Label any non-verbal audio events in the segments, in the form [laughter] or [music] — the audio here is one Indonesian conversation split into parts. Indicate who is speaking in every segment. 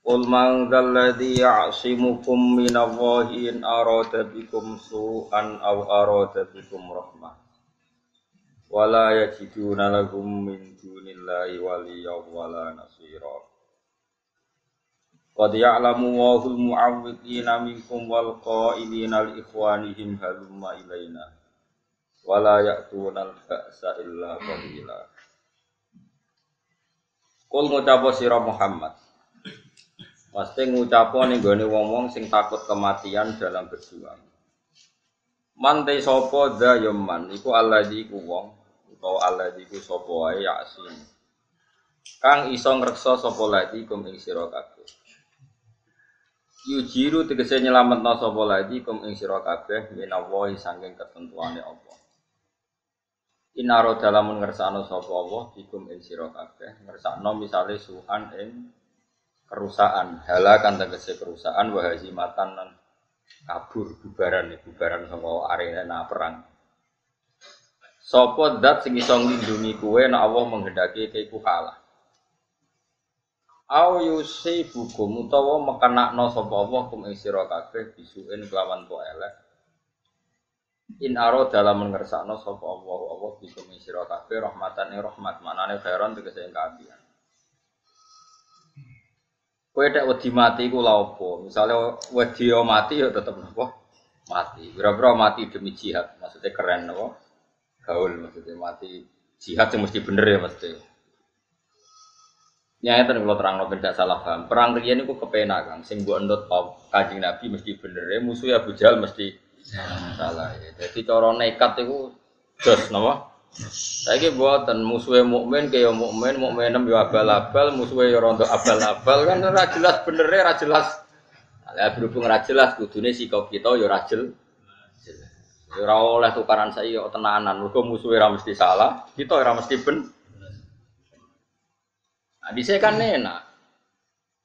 Speaker 1: Qul man dzalladzi ya'simukum minallahi in arada bikum su'an aw arada bikum rahmah. Wala yajiduna lahum min dunillahi waliyyan wala nasira. Qad ya'lamu Allahul mu'awwiqina minkum wal qa'ilina li ikhwanihim halumma ilaina. Wala ya'tuna al-ba'sa illa qalila. Qul ngucap sira Muhammad Pasti ngucapo nih gue wong-wong sing takut kematian dalam berjuang. Mantai sopo da yoman, iku Allah di ku wong, atau Allah di ku sopo wae yasin. Kang iso ngrekso sopo lagi kum ing sira kabeh. Yujiru tegese nyelametno sopo lagi kum ing sira kabeh minallahi saking ketentuane Allah. Inaro dalam ngersakno sapa Allah dikum ing sira kabeh, ngersakno misale suhan ing kerusakan halakan tegese kerusakan wahazimatan dan kabur bubaran bubaran sama arena perang Sopo dat sing iso nglindungi kuwe nek Allah menghendaki kowe kalah. Au yusi bukum utawa mekenakno sapa Allah kum ing kabeh bisuin kelawan to elek. In aro dalam mengersakno sapa Allah Allah bikum ing sira kabeh rahmatan ing rahmat manane khairan tegese ing kaabian. Kowe tek wedi mati iku lha opo? Misale wedi mati ya tetep napa? Mati. Bira-bira mati demi jihad. Maksudnya keren napa? Gaul maksudnya mati jihad yang mesti bener ya mesti. Nyata nih kalau terang lo beda salah paham. Perang rian itu kepena kang. Sing buat endot kajing nabi mesti bener ya. Musuh Abu Jahal mesti salah ya. Jadi cara nekat itu jos napa? Saiki buatan musuhe mukmin kaya mukmin, mukminem yo abal-abal, musuhe yo rondo abal-abal kan ora jelas benere ora jelas. Berhubung ora jelas kudune sikap kita yo ora jelas. Yo ora oleh tukaran saiki yo tenanan, mergo musuhe ora mesti salah, kita ora mesti ben. Nah, dhisik kan enak.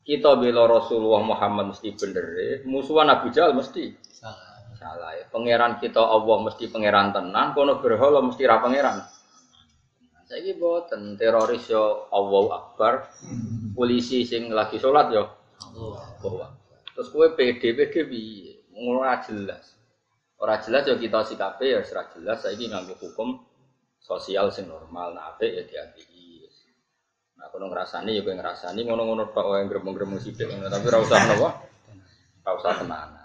Speaker 1: Kita bela Rasulullah Muhammad mesti bener, musuhan Abu Jahal mesti salah salah ya. Pangeran kita Allah mesti pangeran tenan, kono berhala mesti ra pangeran. Saiki boten teroris yo Allahu Akbar. Polisi sing lagi sholat yo Allah. Terus kowe PD PD piye? Ora jelas. Ora jelas yo kita sikape ya ora jelas saiki nganggo hukum sosial sing normal nah apik ya diapiki. Nah kono ngrasani ya kowe ngrasani ngono-ngono tok wae gremeng-gremeng sithik tapi ora usah napa? Ora usah tenanan.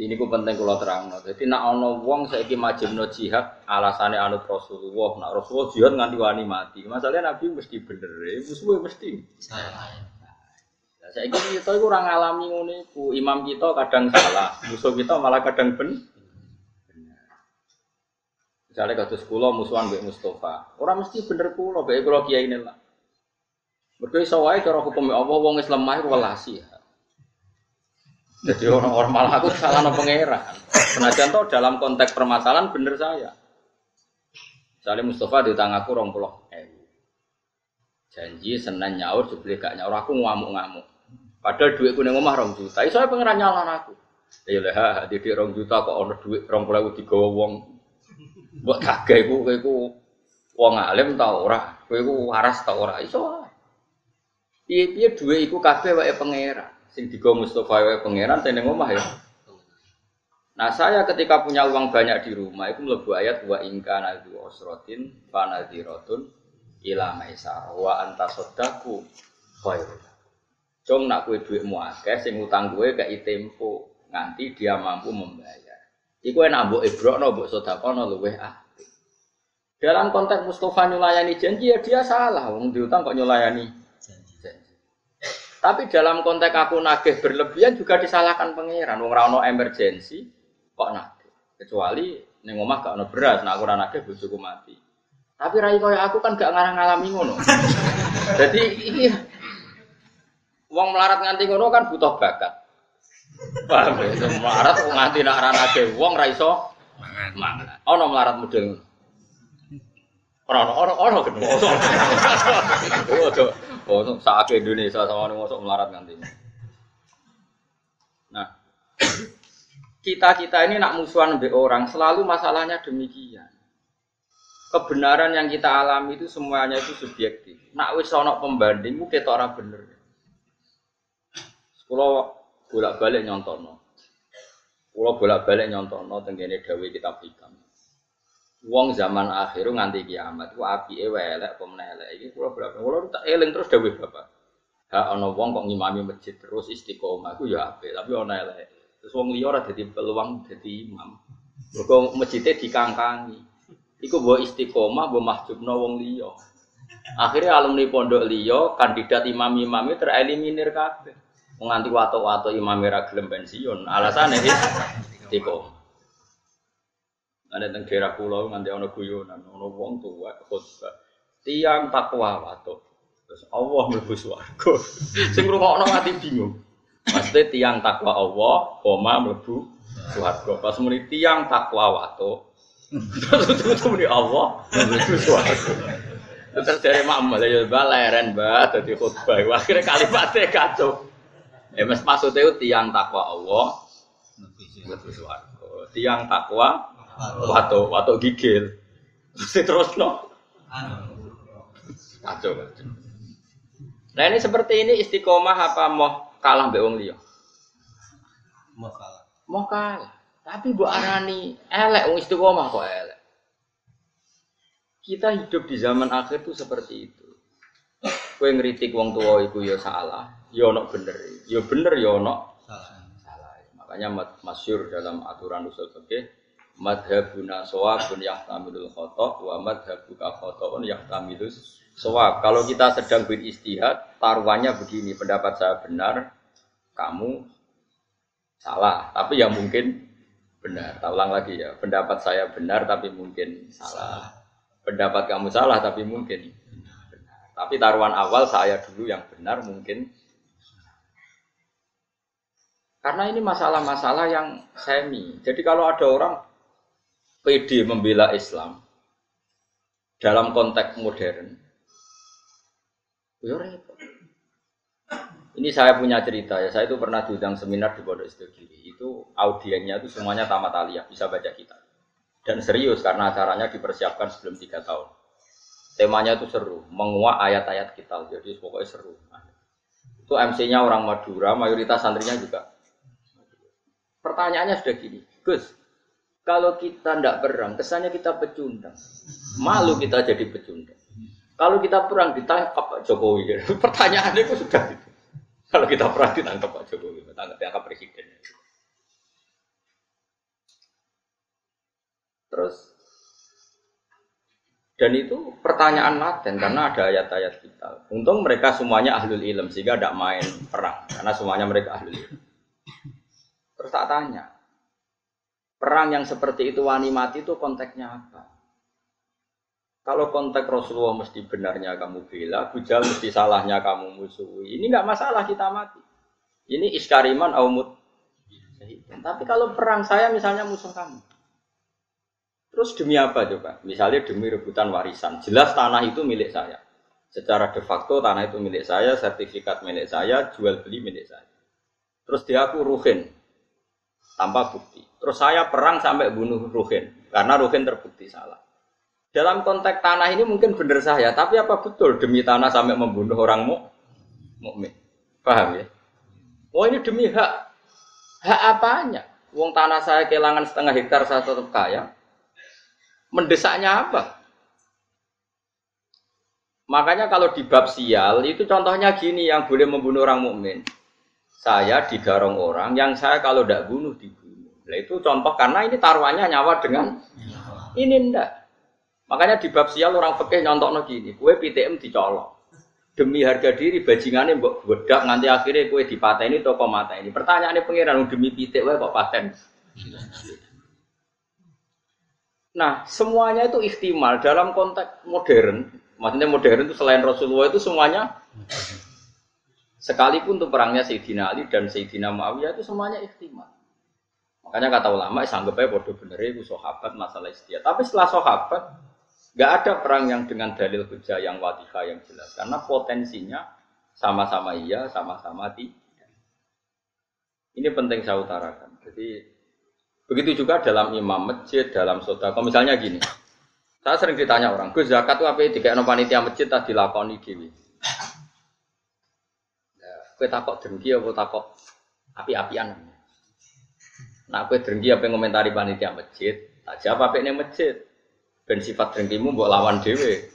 Speaker 1: Jadi ini ku penting kalau terang. Jadi nak ono wong saya majib no jihad alasannya anut Rasulullah. Nak Rasulullah jihad nganti wani mati. Masalahnya Nabi mesti bener, ya musuhnya mesti. Nah, saya ini kita kurang alami ngono iku. Imam kita kadang salah, musuh kita malah kadang ben. Misalnya kados kula musuhan Mbak Mustafa. Orang mesti bener kula, baik kula kiai ini lah. Iso wae cara hukum Allah wong Islam mah welasi ya. Jadi orang-orang malah aku salah no pangeran. Senajan toh dalam konteks permasalahan bener saya. Misalnya Mustafa di tangan aku rong puluh Janji senen nyaur sebeli gak nyaur aku ngamuk-ngamuk. Padahal duitku ning omah rong juta. Iso pangeran nyalan aku. Ya lah, di rong juta kok ono duit rong puluh digawa wong. Buat kagak iku iku wong alim tau ora. Kowe iku waras tau ora iso. Piye-piye duit iku kabeh wae pangeran sing digo Mustafa wae pangeran tene omah ya. Nah saya ketika punya uang banyak di rumah itu melebu ayat wa ingka nadu osrotin fanadiratun ila maisar wa anta sodaku khairul. Cung nak kue duitmu akeh sing utang gue gak tempo nganti dia mampu membayar. Iku enak mbok ibrokno mbok sedakono luweh apik. Dalam konteks Mustafa nyulayani janji ya dia salah, wong diutang kok nyulayani tapi dalam konteks aku nagih berlebihan juga disalahkan pangeran. Wong ora ono emergensi kok nagih. Kecuali ning omah gak ono beras, nah aku ora nagih bojoku mati. Tapi rai kaya aku kan gak ngarang ngalami ngono. [laughs] Jadi ini Wong melarat nganti ngono kan butuh bakat. Paham ya? Melarat nganti nak rana ade wong ra iso mangan. Ono melarat model ngono. Ora ono ono ono gedhe. [laughs] Oh, oh, sak Indonesia sama ngosok melarat nganti. Nah, kita-kita ini nak musuhan be orang, selalu masalahnya demikian. Kebenaran yang kita alami itu semuanya itu subjektif. Nak wis ana pembanding ku ketok ora bener. Kula bolak-balik nyontono. Kula bolak-balik nyontono tengene dawuh kitab hikam. Wong zaman akhir nganti kiamat ku apike elek apa meneh elek. Iki kula bolak kula tak eling terus dawuh Bapak. Ha ana wong kok ngimami masjid terus istiqomah ku ya apik, tapi ana elek. Terus wong liya ora dadi peluang dadi imam. Mergo masjidnya dikangkangi. Iku mbok istiqomah mbok mahjubno wong liya. Akhirnya alumni pondok liya kandidat imam-imam tereliminir kabeh nganti wato-wato imam merah gelem pensiun. Alasannya tiko. Ada teng daerah pulau nganti ono guyonan, ono wong tua khutbah. Tiang takwa wato. Terus Allah mlebu swarga. [laughs] Sing ngrungokno mati bingung. Maksudnya tiang takwa Allah, koma mlebu swarga. Pas muni tiang takwa wato. Terus [laughs] muni Allah mlebu swarga. Terus dari mama ya baleren mbak, jadi khutbah. Akhirnya kalimatnya kacau. Ya mas maksudnya tiang takwa Allah Tiang takwa wato wato gigil. Terus no. Kacau kacau. Nah ini seperti ini istiqomah apa mau kalah mbek wong liya?
Speaker 2: Mau kalah.
Speaker 1: Mau kalah. Tapi bu arani elek wong istiqomah kok elek. Kita hidup di zaman akhir tuh seperti itu. Kue ngeritik wong tua itu ya salah, ya ono bener, ya bener ya ono
Speaker 2: Salah.
Speaker 1: salah. Makanya masyur dalam aturan usul fikih madhabuna sawabun yahtamilul khotok wa madhabuka khotokun yahtamilus sawab. Kalau kita sedang beristihad, taruhannya begini, pendapat saya benar, kamu salah, tapi ya mungkin benar. Tak ulang lagi ya, pendapat saya benar tapi mungkin salah. Pendapat kamu salah tapi mungkin benar. Tapi taruhan awal saya dulu yang benar mungkin karena ini masalah-masalah yang semi. Jadi kalau ada orang PD membela Islam dalam konteks modern, ya. Ini saya punya cerita ya. Saya itu pernah diundang seminar di Pondok Istogiri. Itu audiennya itu semuanya tamat aliyah, bisa baca kita. Dan serius karena acaranya dipersiapkan sebelum tiga tahun. Temanya itu seru, menguak ayat-ayat kita. Jadi pokoknya seru. Itu MC-nya orang Madura, mayoritas santrinya juga Pertanyaannya sudah gini, Gus, kalau kita tidak perang, kesannya kita pecundang. Malu kita jadi pecundang. Kalau kita perang ditangkap Pak Jokowi. [laughs] Pertanyaannya itu sudah gitu. Kalau kita perang ditangkap Pak Jokowi, ditangkap presiden. Terus dan itu pertanyaan laten karena ada ayat-ayat kita. Untung mereka semuanya ahlul ilm sehingga tidak main perang karena semuanya mereka ahlul ilm. Terus tak tanya, perang yang seperti itu wani mati itu konteksnya apa? Kalau konteks Rasulullah mesti benarnya kamu bela, bujal mesti salahnya kamu musuhi. Ini nggak masalah kita mati. Ini iskariman aumut. Tapi kalau perang saya misalnya musuh kamu. Terus demi apa coba? Misalnya demi rebutan warisan. Jelas tanah itu milik saya. Secara de facto tanah itu milik saya, sertifikat milik saya, jual beli milik saya. Terus dia aku ruhin, tanpa bukti. Terus saya perang sampai bunuh Ruhin karena Ruhin terbukti salah. Dalam konteks tanah ini mungkin benar saya, tapi apa betul demi tanah sampai membunuh orang mu mukmin? Paham ya? Oh ini demi hak hak apanya? Wong tanah saya kehilangan setengah hektar saya tetap kaya. Mendesaknya apa? Makanya kalau di bab sial itu contohnya gini yang boleh membunuh orang mukmin saya digarong orang yang saya kalau tidak bunuh dibunuh. Nah itu contoh karena ini taruhannya nyawa dengan ini ndak. Makanya di bab sial orang fikih nyontok gini, kue PTM dicolok. Demi harga diri bajingannya mbok bedak nanti akhirnya kue dipateni toko mata ini. Pertanyaannya pangeran demi pitik kok paten. Nah, semuanya itu ikhtimal dalam konteks modern. Maksudnya modern itu selain Rasulullah itu semuanya Sekalipun tuh perangnya Sayyidina Ali dan Sayyidina Muawiyah itu semuanya ikhtimat. Makanya kata ulama, sanggup aja bodoh bener itu sahabat masalah istiadat. Tapi setelah sahabat, nggak ada perang yang dengan dalil hujah yang wadihah yang jelas. Karena potensinya sama-sama iya, sama-sama tidak. Ini penting saya utarakan. Jadi begitu juga dalam imam masjid, dalam sodako. Misalnya gini, saya sering ditanya orang, Gus zakat itu apa? Tiga panitia masjid tadi dilakoni dewi. Kue takok dengki apa takok api-apian. Nah, kue dengki apa yang komentari panitia masjid? Tak siapa apa ini masjid? Ben sifat dengkimu buat lawan dewe.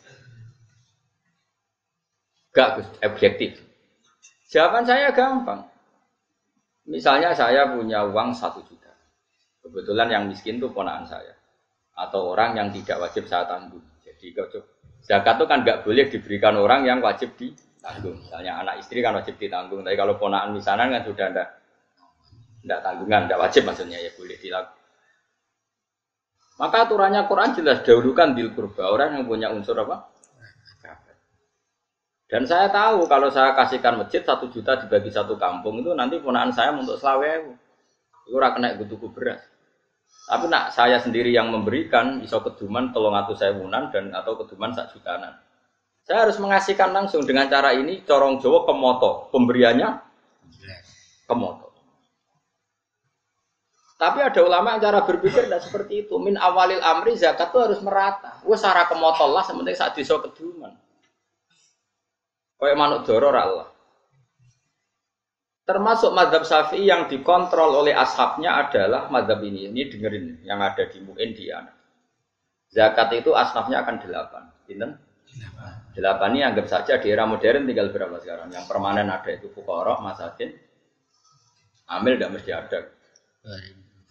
Speaker 1: Gak objektif. Jawaban saya gampang. Misalnya saya punya uang satu juta. Kebetulan yang miskin tuh ponaan saya. Atau orang yang tidak wajib saya tanggung. Jadi zakat itu kan nggak boleh diberikan orang yang wajib di tanggung. Misalnya anak istri kan wajib ditanggung, tapi kalau ponaan misalnya kan sudah ada tidak tanggungan, tidak wajib maksudnya ya boleh dilakukan. Maka aturannya Quran jelas dahulukan dil kurba orang yang punya unsur apa? Dan saya tahu kalau saya kasihkan masjid satu juta dibagi satu kampung itu nanti ponaan saya untuk selawe itu ora kena tuku beras. Tapi nak saya sendiri yang memberikan iso keduman tolong atau saya dan atau keduman sak jutaan. Saya harus mengasihkan langsung dengan cara ini corong Jawa kemoto, pemberiannya kemoto. Tapi ada ulama yang cara berpikir tidak seperti itu. Min awalil amri zakat itu harus merata. Gue secara kemoto lah, sementing saat diso keduman. Kayak manuk doro Allah. Termasuk madhab syafi'i yang dikontrol oleh ashabnya adalah madhab ini. Ini dengerin yang ada di Mu'in di anak. Zakat itu asnafnya akan delapan. Binten? Delapan ini anggap saja di era modern tinggal berapa sekarang? Yang permanen ada itu fukorok, masakin, amil tidak mesti ada.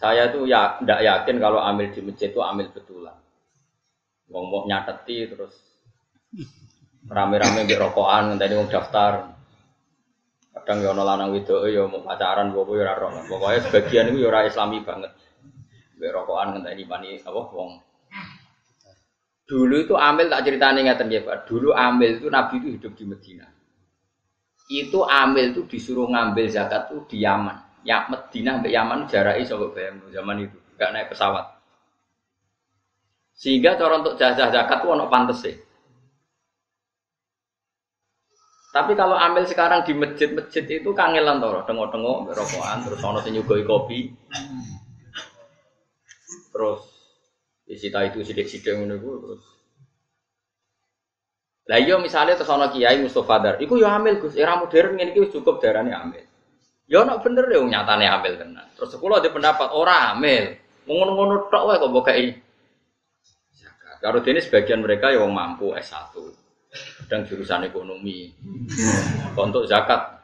Speaker 1: Saya tuh ya tidak yakin kalau amil di masjid itu amil betulan. Wong mau nyateti terus rame-rame di rokokan tadi mau daftar. Kadang ya lanang video ya mau pacaran gue ya Pokoknya sebagian itu ya islami banget. Di rokokan ngenteni pani apa wong Dulu itu Amil tak ceritanya ngeten ya Pak. Dulu Amil itu Nabi itu hidup di Medina. Itu Amil itu disuruh ngambil zakat itu di Yaman. Ya Medina sampai Yaman jaraknya sampai bayang zaman itu, gak naik pesawat. Sehingga cara untuk jajah zakat itu ono pantes sih. Tapi kalau ambil sekarang di masjid-masjid itu kangelan toro, tengok-tengok rokokan, terus ono sing kopi. Terus Disita itu sidik-sidik ngono iku terus. Lah iya misalnya terus ana Kiai Mustofa Dar, iku ya amil Gus, era modern ngene iki cukup darane amil. Ya nak bener ya nyatane amil tenan. Terus kula ada pendapat ora amil. Ngono-ngono tok wae kok mbok zakat. Karo dene sebagian mereka ya wong mampu S1. Kadang jurusan ekonomi. Untuk zakat.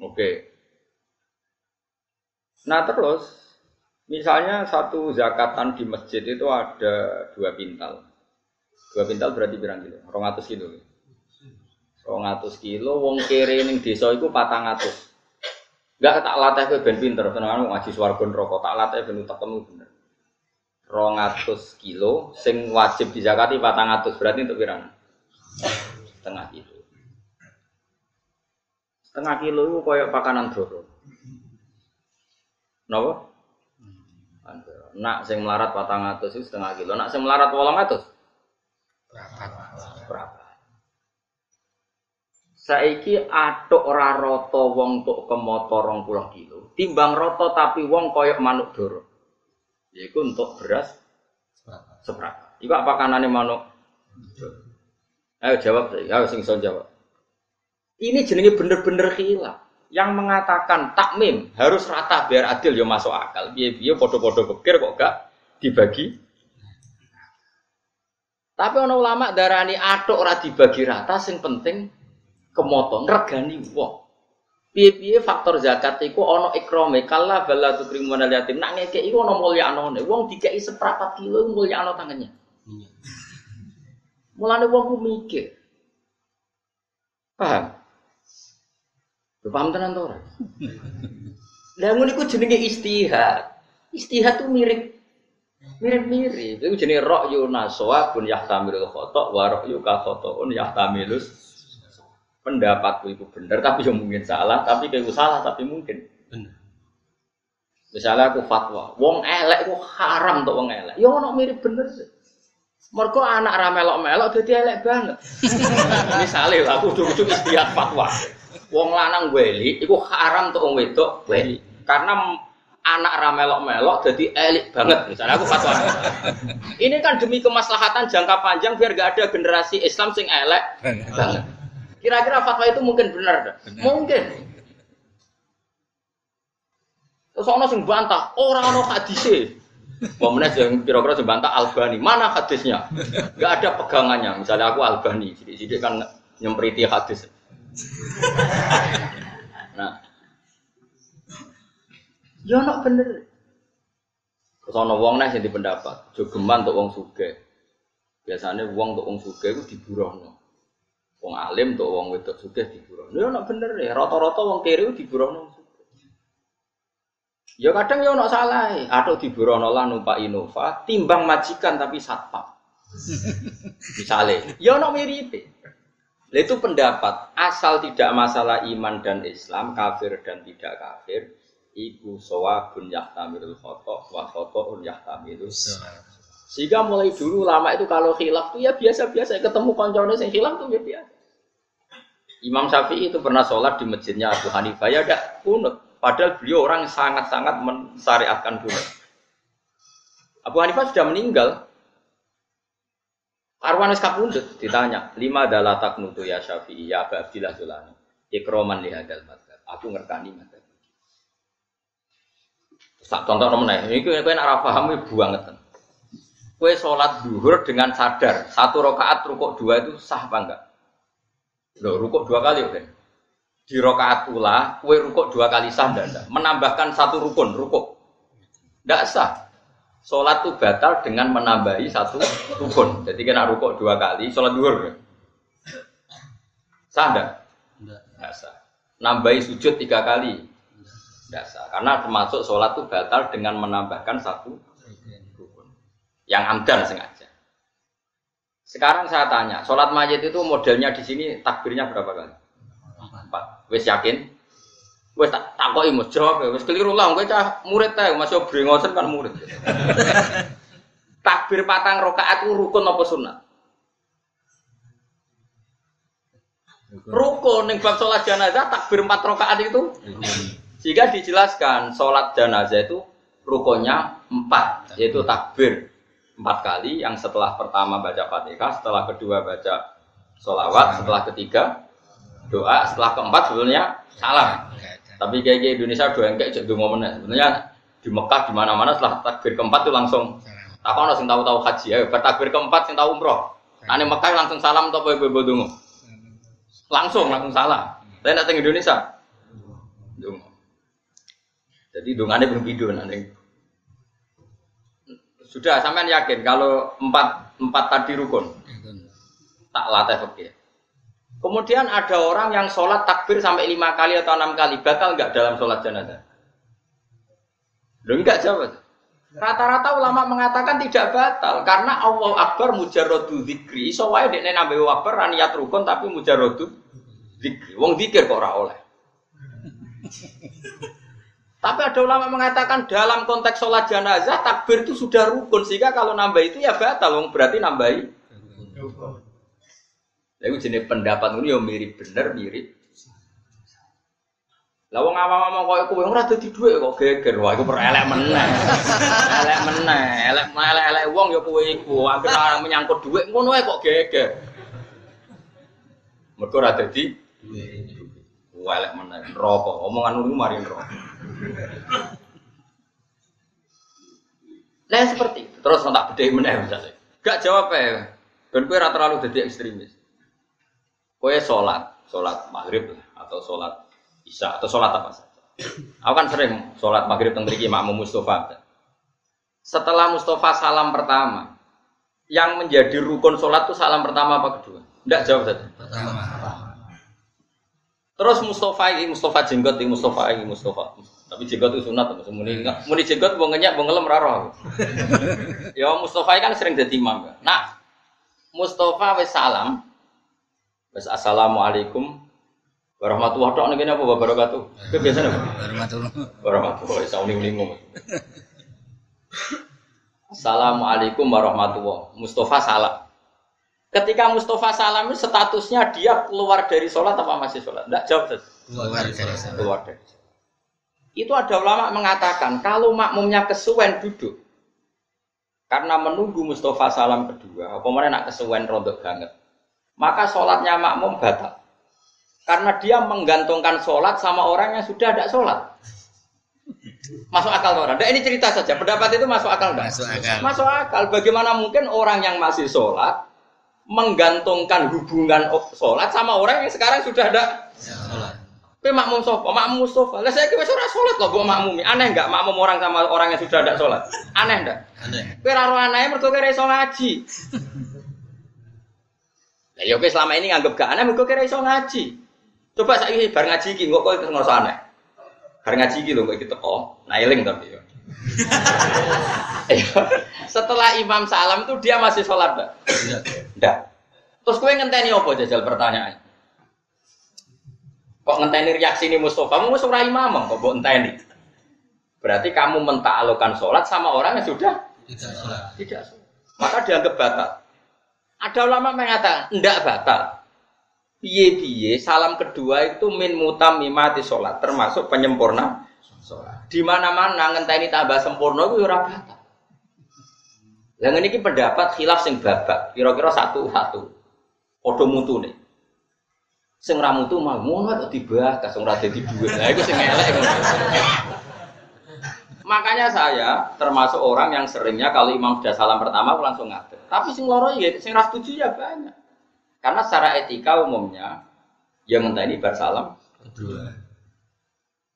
Speaker 1: Oke. Nah terus Misalnya satu zakatan di masjid itu ada dua pintal. Dua pintal berarti berapa kilo? Rongatus kilo. Rongatus kilo, wong kere ning desa patang atus. Enggak tak latih ke ben pinter, tenang ngaji swarga rokok tak latih ben utekmu bener. Rongatus kilo, sing wajib dizakati patang atus berarti untuk berapa? Setengah kilo. Setengah kilo itu kayak pakanan doro. Napa? Nak sing melarat patang atus itu setengah kilo. Nak sing melarat wolong atus. Berapa? Saiki atuk ora roto wong tuk ke motor rong pulau kilo. Timbang roto tapi wong koyok manuk doro. Yaiku untuk beras seberapa? Iku apa kanane manuk? Ayo jawab. Ayo sing jawab. Ini jenenge bener-bener hilang yang mengatakan takmim harus rata biar adil ya masuk akal. Biar biar podo-podo pikir kok gak dibagi. Tapi ono ulama darani atok ora dibagi rata sing penting kemoto regani wong. Piye-piye faktor zakat iku ono ikrome kala bala tukrimun al yatim. Nak ngeke iku ono mulyanone. Wong dikeki seprapat kilo mulyano tangannya. Iya. Mulane wong ku mikir. Paham? Paham tenan to ora? [laughs] Lah ngono iku jenenge istihad. Istihad tuh mirip mirip-mirip. Itu jenenge ra'yu naswa pun yahtamilul khata wa ra'yu ka khata'un yahtamilus pendapatku itu bener tapi yang mungkin salah, tapi kayak salah tapi mungkin.
Speaker 2: Benar.
Speaker 1: Misalnya aku fatwa, wong elek itu haram untuk wong elek. Ya ono mirip bener sih. Mergo anak ra melok-melok dadi elek banget. [laughs] Misalnya aku ujug-ujug istiad fatwa. Wong lanang weli iku haram untuk wong wedok weli. Karena anak ra melok-melok dadi elik banget. Misalnya aku fatwa. [laughs] Ini kan demi kemaslahatan jangka panjang biar gak ada generasi Islam sing elek banget. Kira-kira fatwa itu mungkin benar dah? Mungkin. Terus ono sing bantah, orang ono hadise. Pemenang yang kira-kira sing bantah Albani, mana hadisnya? Gak ada pegangannya. Misalnya aku Albani, sidik-sidik kan nyempriti hadis. Nah, ya ono bener. Terus ono wong yang pendapat, jogeman untuk wong suge. Biasanya wong untuk wong suge itu diburohno. Wong alim untuk wong wedok suge diburohno. Ya ono bener ya, rata-rata wong kiri itu diburohno. Ya kadang ya ono salah, atau diburohno lah numpak Innova, timbang majikan tapi satpam. [laughs] Misalnya, ya ono mirip. Itu pendapat asal tidak masalah iman dan Islam, kafir dan tidak kafir, iku sawabun yahtamilul khotok wa khotoun yahtamilul sehingga mulai dulu lama itu kalau khilaf tuh ya biasa-biasa ketemu koncone sing khilaf tuh ya biasa. Imam Syafi'i itu pernah sholat di masjidnya Abu Hanifah ya ada kunut. Padahal beliau orang sangat-sangat mensyariatkan kunut. Abu Hanifah sudah meninggal. Arwan kapundhut ditanya, "Lima adalah taknutu ya Syafi'i ya Abu Abdillah Sulani." Ikroman lihadal madzhab. Aku ngertani madzhab. Sak contoh iki kowe nek ora paham iki banget. Kowe sholat duhur dengan sadar satu rakaat rukuk dua itu sah apa enggak? Loh, rukuk dua kali kan? Di rakaat pula, kue rukuk dua kali sah enggak? Menambahkan satu rukun rukuk, enggak sah. Sholat itu batal dengan menambahi satu rukun. Jadi kena rukuk dua kali, sholat duhur. Sah enggak?
Speaker 2: Enggak.
Speaker 1: Enggak sah. Nambahi sujud tiga kali, enggak sah. Karena termasuk sholat itu batal dengan menambahkan satu rukun. Yang amdan sengaja. Sekarang saya tanya, sholat mayit itu modelnya di sini takbirnya berapa kali? Empat. Wes yakin? Wes tak takoki mus jawab ya. Wes keliru lah, kowe cah murid teh, masih brengosen kan murid. [laughs] Takbir patang rokaat itu rukun apa sunat? Rukun ning bab sholat jenazah takbir empat rokaat itu sehingga dijelaskan sholat jenazah itu rukunnya empat, yaitu takbir empat kali. Yang setelah pertama baca fatihah, setelah kedua baca sholawat, setelah ketiga doa, setelah keempat sebenarnya salam. Tapi kayak di Indonesia doa yang kayak jadi momennya. Sebenarnya di Mekah di mana-mana setelah takbir keempat itu langsung tak ono sing tahu-tahu haji ya, bertakbir keempat sing tahu umroh. Nah, di Mekah langsung salam atau apa ibu dungu? Langsung langsung salah. Saya datang Indonesia. Dungu. Jadi dungannya video nanti. Sudah, sampean yakin kalau empat empat tadi rukun tak latih fakir. Kemudian ada orang yang sholat takbir sampai lima kali atau enam kali batal nggak dalam sholat jenazah? Loh enggak jawab. Rata-rata ulama mengatakan tidak batal karena Allah Akbar mujarrodu dzikri. Iso wae dekne nambahi akbar niat rukun tapi mujarrodu dzikri. Wong zikir kok ora oleh. Tapi ada ulama mengatakan dalam konteks sholat jenazah takbir itu sudah rukun sehingga kalau nambah itu ya batal. Berarti nambahi. Lalu jenis pendapat ini yang mirip bener mirip. Lah wong awam-awam kok kowe ora dadi dhuwit kok geger. Wah, iku perelek meneh. elek meneh, elek elek-elek wong ya kowe iku. Akhire menyangkut dhuwit ngono ae kok geger. Mergo ora dadi Wah, elek meneh. Neraka. Omongan ngono mari neraka. Lah seperti itu. Terus tak bedhei meneh misalnya. Gak jawab ya. Dan kowe ora terlalu dadi ekstremis. Kowe sholat, sholat maghrib lah, atau sholat isya atau sholat apa saja. Aku kan sering sholat maghrib teng mriki makmum Mustafa. Setelah Mustafa salam pertama, yang menjadi rukun sholat itu salam pertama apa kedua? Tidak jawab saja.
Speaker 2: Pertama.
Speaker 1: Terus Mustafa ini Mustafa jenggot ini Mustafa ini Mustafa. Tapi jenggot itu sunat muni muni jenggot mau ngenyak mau ngelem raro. [laughs] ya Mustafa kan sering jadi imam. Nah, Mustafa wis salam. Wis assalamualaikum Warahmatullahi tok ngene apa wabarakatuh? Itu biasanya apa?
Speaker 2: Warahmatullah.
Speaker 1: Warahmatullahi isa uning-uning. Assalamualaikum warahmatullahi Mustafa salam. Ketika Mustafa salam statusnya dia keluar dari sholat apa masih sholat? Tidak jawab.
Speaker 2: Keluar dari sana.
Speaker 1: Keluar dari sholat. Itu ada ulama mengatakan kalau makmumnya kesuwen duduk karena menunggu Mustafa salam kedua, apa mana nak kesuwen rontok banget, maka sholatnya makmum batal. Karena dia menggantungkan sholat sama orang yang sudah ada sholat. Masuk akal orang. Nah, ini cerita saja. Pendapat itu masuk akal enggak?
Speaker 2: Masuk akal.
Speaker 1: Masuk akal. Bagaimana mungkin orang yang masih sholat menggantungkan hubungan sholat sama orang yang sekarang sudah ada
Speaker 2: Sholat.
Speaker 1: Kowe makmum sofa, makmum Mustafa. Lah saya kira ora sholat kok mbok makmumi. Aneh enggak makmum orang sama orang yang sudah ada sholat? Aneh enggak?
Speaker 2: Aneh.
Speaker 1: Kowe ora ro aneh mergo kowe iso ngaji. [laughs] Lah ya kowe selama ini nganggep gak aneh mergo kowe ora iso ngaji. Coba saiki bar ngaji iki kok kowe ngerasa aneh. Bar ngaji iki lho kok iki teko. Nah eling tapi ya. Iya. [laughs] [laughs] Setelah imam salam tuh dia masih sholat enggak?
Speaker 2: Tidak.
Speaker 1: Enggak. Terus kowe ngenteni apa jajal pertanyaan? Kok ngenteni reaksi ini Mustafa? Kamu ora imam kok mbok enteni. Berarti kamu mentaklukkan sholat sama orang yang sudah
Speaker 2: Tidak sholat.
Speaker 1: tidak sholat. Maka dianggap batal. Ada ulama mengatakan, enggak batal. Piye-piye, salam kedua itu min mutamimati sholat, termasuk penyempurna sholat. Di mana-mana ngenteni tambah sempurna itu ora batal. Ngene iki pendapat khilaf sing babak, kira-kira satu-satu. Padha mutune. Sing ra mutu mah ngono kok dibahas, sing ora dadi dhuwit. Lah iku sing elek. Makanya saya termasuk orang yang seringnya kalau imam sudah salam pertama aku langsung ngadeg. Tapi sing loro ya sing ra setuju ya banyak. Karena secara etika umumnya yang ngenteni bar salam
Speaker 2: Kedua.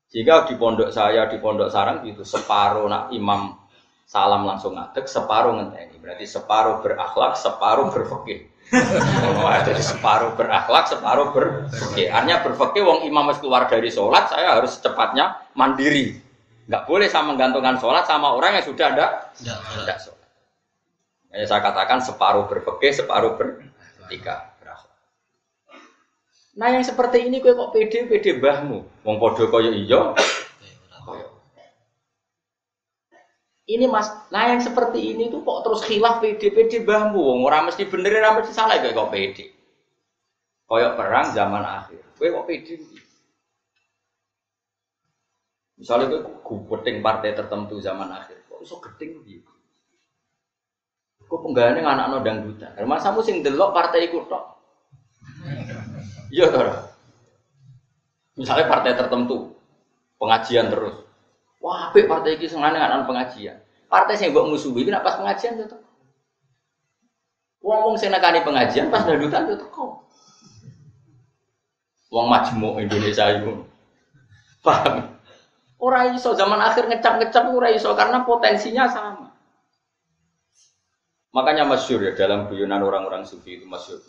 Speaker 1: jika di pondok saya di pondok sarang gitu separuh nak imam salam langsung ngadeg, separuh ngenteni. Berarti separuh berakhlak, separuh berfikih. Wah, jadi separuh berakhlak, separuh berfikih. Artinya berfikih wong imam wis keluar dari sholat, saya harus secepatnya mandiri. Nggak boleh sama menggantungkan sholat sama orang yang sudah ada
Speaker 2: Tidak sholat.
Speaker 1: Ya, saya katakan separuh berfikih, separuh berakhlak. Nah yang seperti ini kue kok pede pede mbahmu, wong podo koyo iyo, koyo. Ini mas, nah yang seperti ini tuh kok terus khilaf pede mbahmu, wong orang mesti bener, orang mesti salah kue kok pede. Koyok perang zaman akhir, kue kok pede. Misalnya kue gubeting partai tertentu zaman akhir, kok iso gedeng gitu. Kok penggaweane anak dangdutan. Masamu sing delok partai iku tok. Iya toh. Misalnya partai tertentu pengajian terus. Wah, apik partai iki senengane anak pengajian. Partai sing mbok musuhi iki nek pas pengajian yo teko. Wong wong sing nekani pengajian pas dangdutan yo teko. Wong majmuk Indonesia itu. Paham? Ora iso zaman akhir ngecap-ngecap ora iso karena potensinya sama. Makanya masyur ya dalam guyonan orang-orang sufi itu masyur.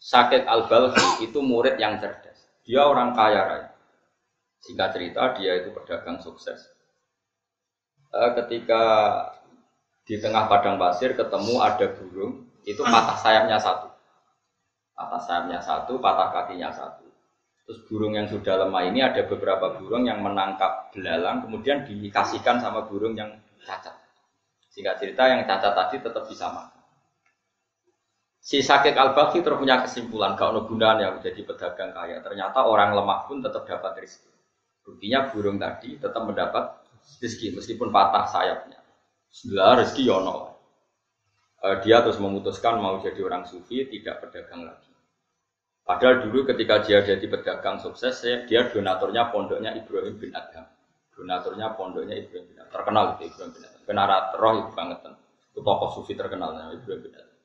Speaker 1: Sakit al-Balkhi itu murid yang cerdas. Dia orang kaya raya. Singkat cerita dia itu pedagang sukses. Eh, ketika di tengah padang pasir ketemu ada burung, itu patah sayapnya satu. Patah sayapnya satu, patah kakinya satu. Terus burung yang sudah lemah ini ada beberapa burung yang menangkap belalang, kemudian dikasihkan sama burung yang cacat. Singkat cerita yang cacat tadi tetap bisa makan. Si sakit al bakhi terus punya kesimpulan kalau gunanya menjadi pedagang kaya. Ternyata orang lemah pun tetap dapat rezeki. Buktinya burung tadi tetap mendapat rezeki meskipun patah sayapnya. Sebelah rezeki yono. Eh, dia terus memutuskan mau jadi orang sufi tidak pedagang lagi. Padahal dulu ketika dia jadi pedagang sukses, ya, dia donaturnya pondoknya Ibrahim bin Adham. Donaturnya pondoknya Ibrahim bin Adham. Terkenal itu Ibrahim bin Adham. Kenara roh itu banget. Itu tokoh sufi terkenal namanya Ibrahim bin Adham.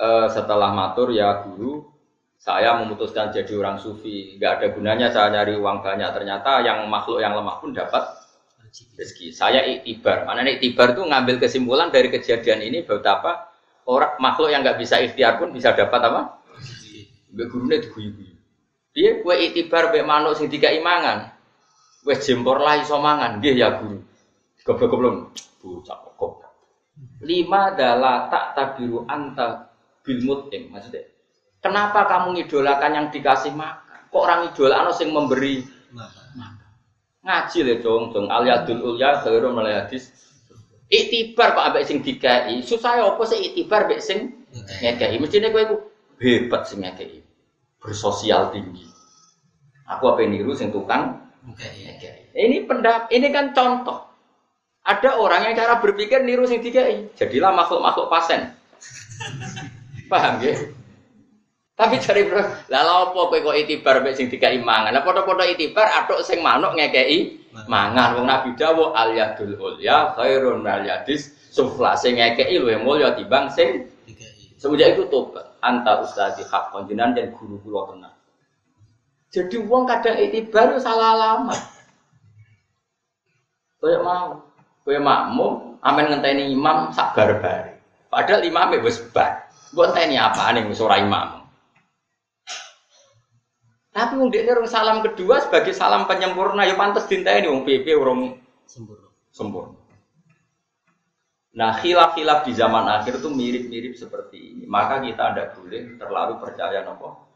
Speaker 1: Eh, setelah matur ya guru, saya memutuskan jadi orang sufi. Gak ada gunanya saya nyari uang banyak. Ternyata yang makhluk yang lemah pun dapat rezeki. Saya iktibar. Mana nih iktibar tuh ngambil kesimpulan dari kejadian ini betapa orang makhluk yang nggak bisa ikhtiar pun bisa dapat apa? Mbak gurunya diguyu-guyu. Dia kue iktibar mbak manuk sing tiga imangan. Kue jempor lah iso mangan. Nggih ya guru. Goblok belum. Bocah kok. Lima adalah tak tabiru anta bil mut'im. Maksudnya, kenapa kamu ngidolakan yang dikasih makan? Kok orang idolakno sing memberi
Speaker 2: Maha.
Speaker 1: ngaji le dong dong aliyadul ulya khairu min hadis. Iktibar kok ambek sing dikai. Susah ya apa sih iktibar ambek sing ngekei. Mestine kowe iku hebat sing ngekei. Bersosial tinggi. Aku apa niru sing tukang ngekei. Ini pendap ini kan contoh. Ada orang yang cara berpikir niru sing dikai. Jadilah makhluk-makhluk pasen. [laughs] Paham ya? Tapi cari bro, lah lha apa kowe kok itibar mek sing dikai mangan? Lah padha-padha itibar atuk sing manuk ngekei mangan. Wong Nabi dawuh al yadul ulya khairun minal yadis sufla sing ngekei luwih mulya timbang sing
Speaker 2: Tiga iya.
Speaker 1: semenjak itu tobat. Anta ustadi hak konjinan dan guru kula tenan. Jadi wong kadang itibar salah alamat. Kayak mau, kayak makmum, amen ngenteni imam sak bar-bare. Padahal imamnya wis bar. Mbok enteni apa nih wis ora imam. Tapi wong dekne urung salam kedua sebagai salam penyempurna ya pantes dinteni wong PP urung
Speaker 2: Sempurna.
Speaker 1: sempurna. Nah, khilaf-khilaf di zaman akhir itu mirip-mirip seperti ini. Maka kita tidak boleh terlalu percaya nopo.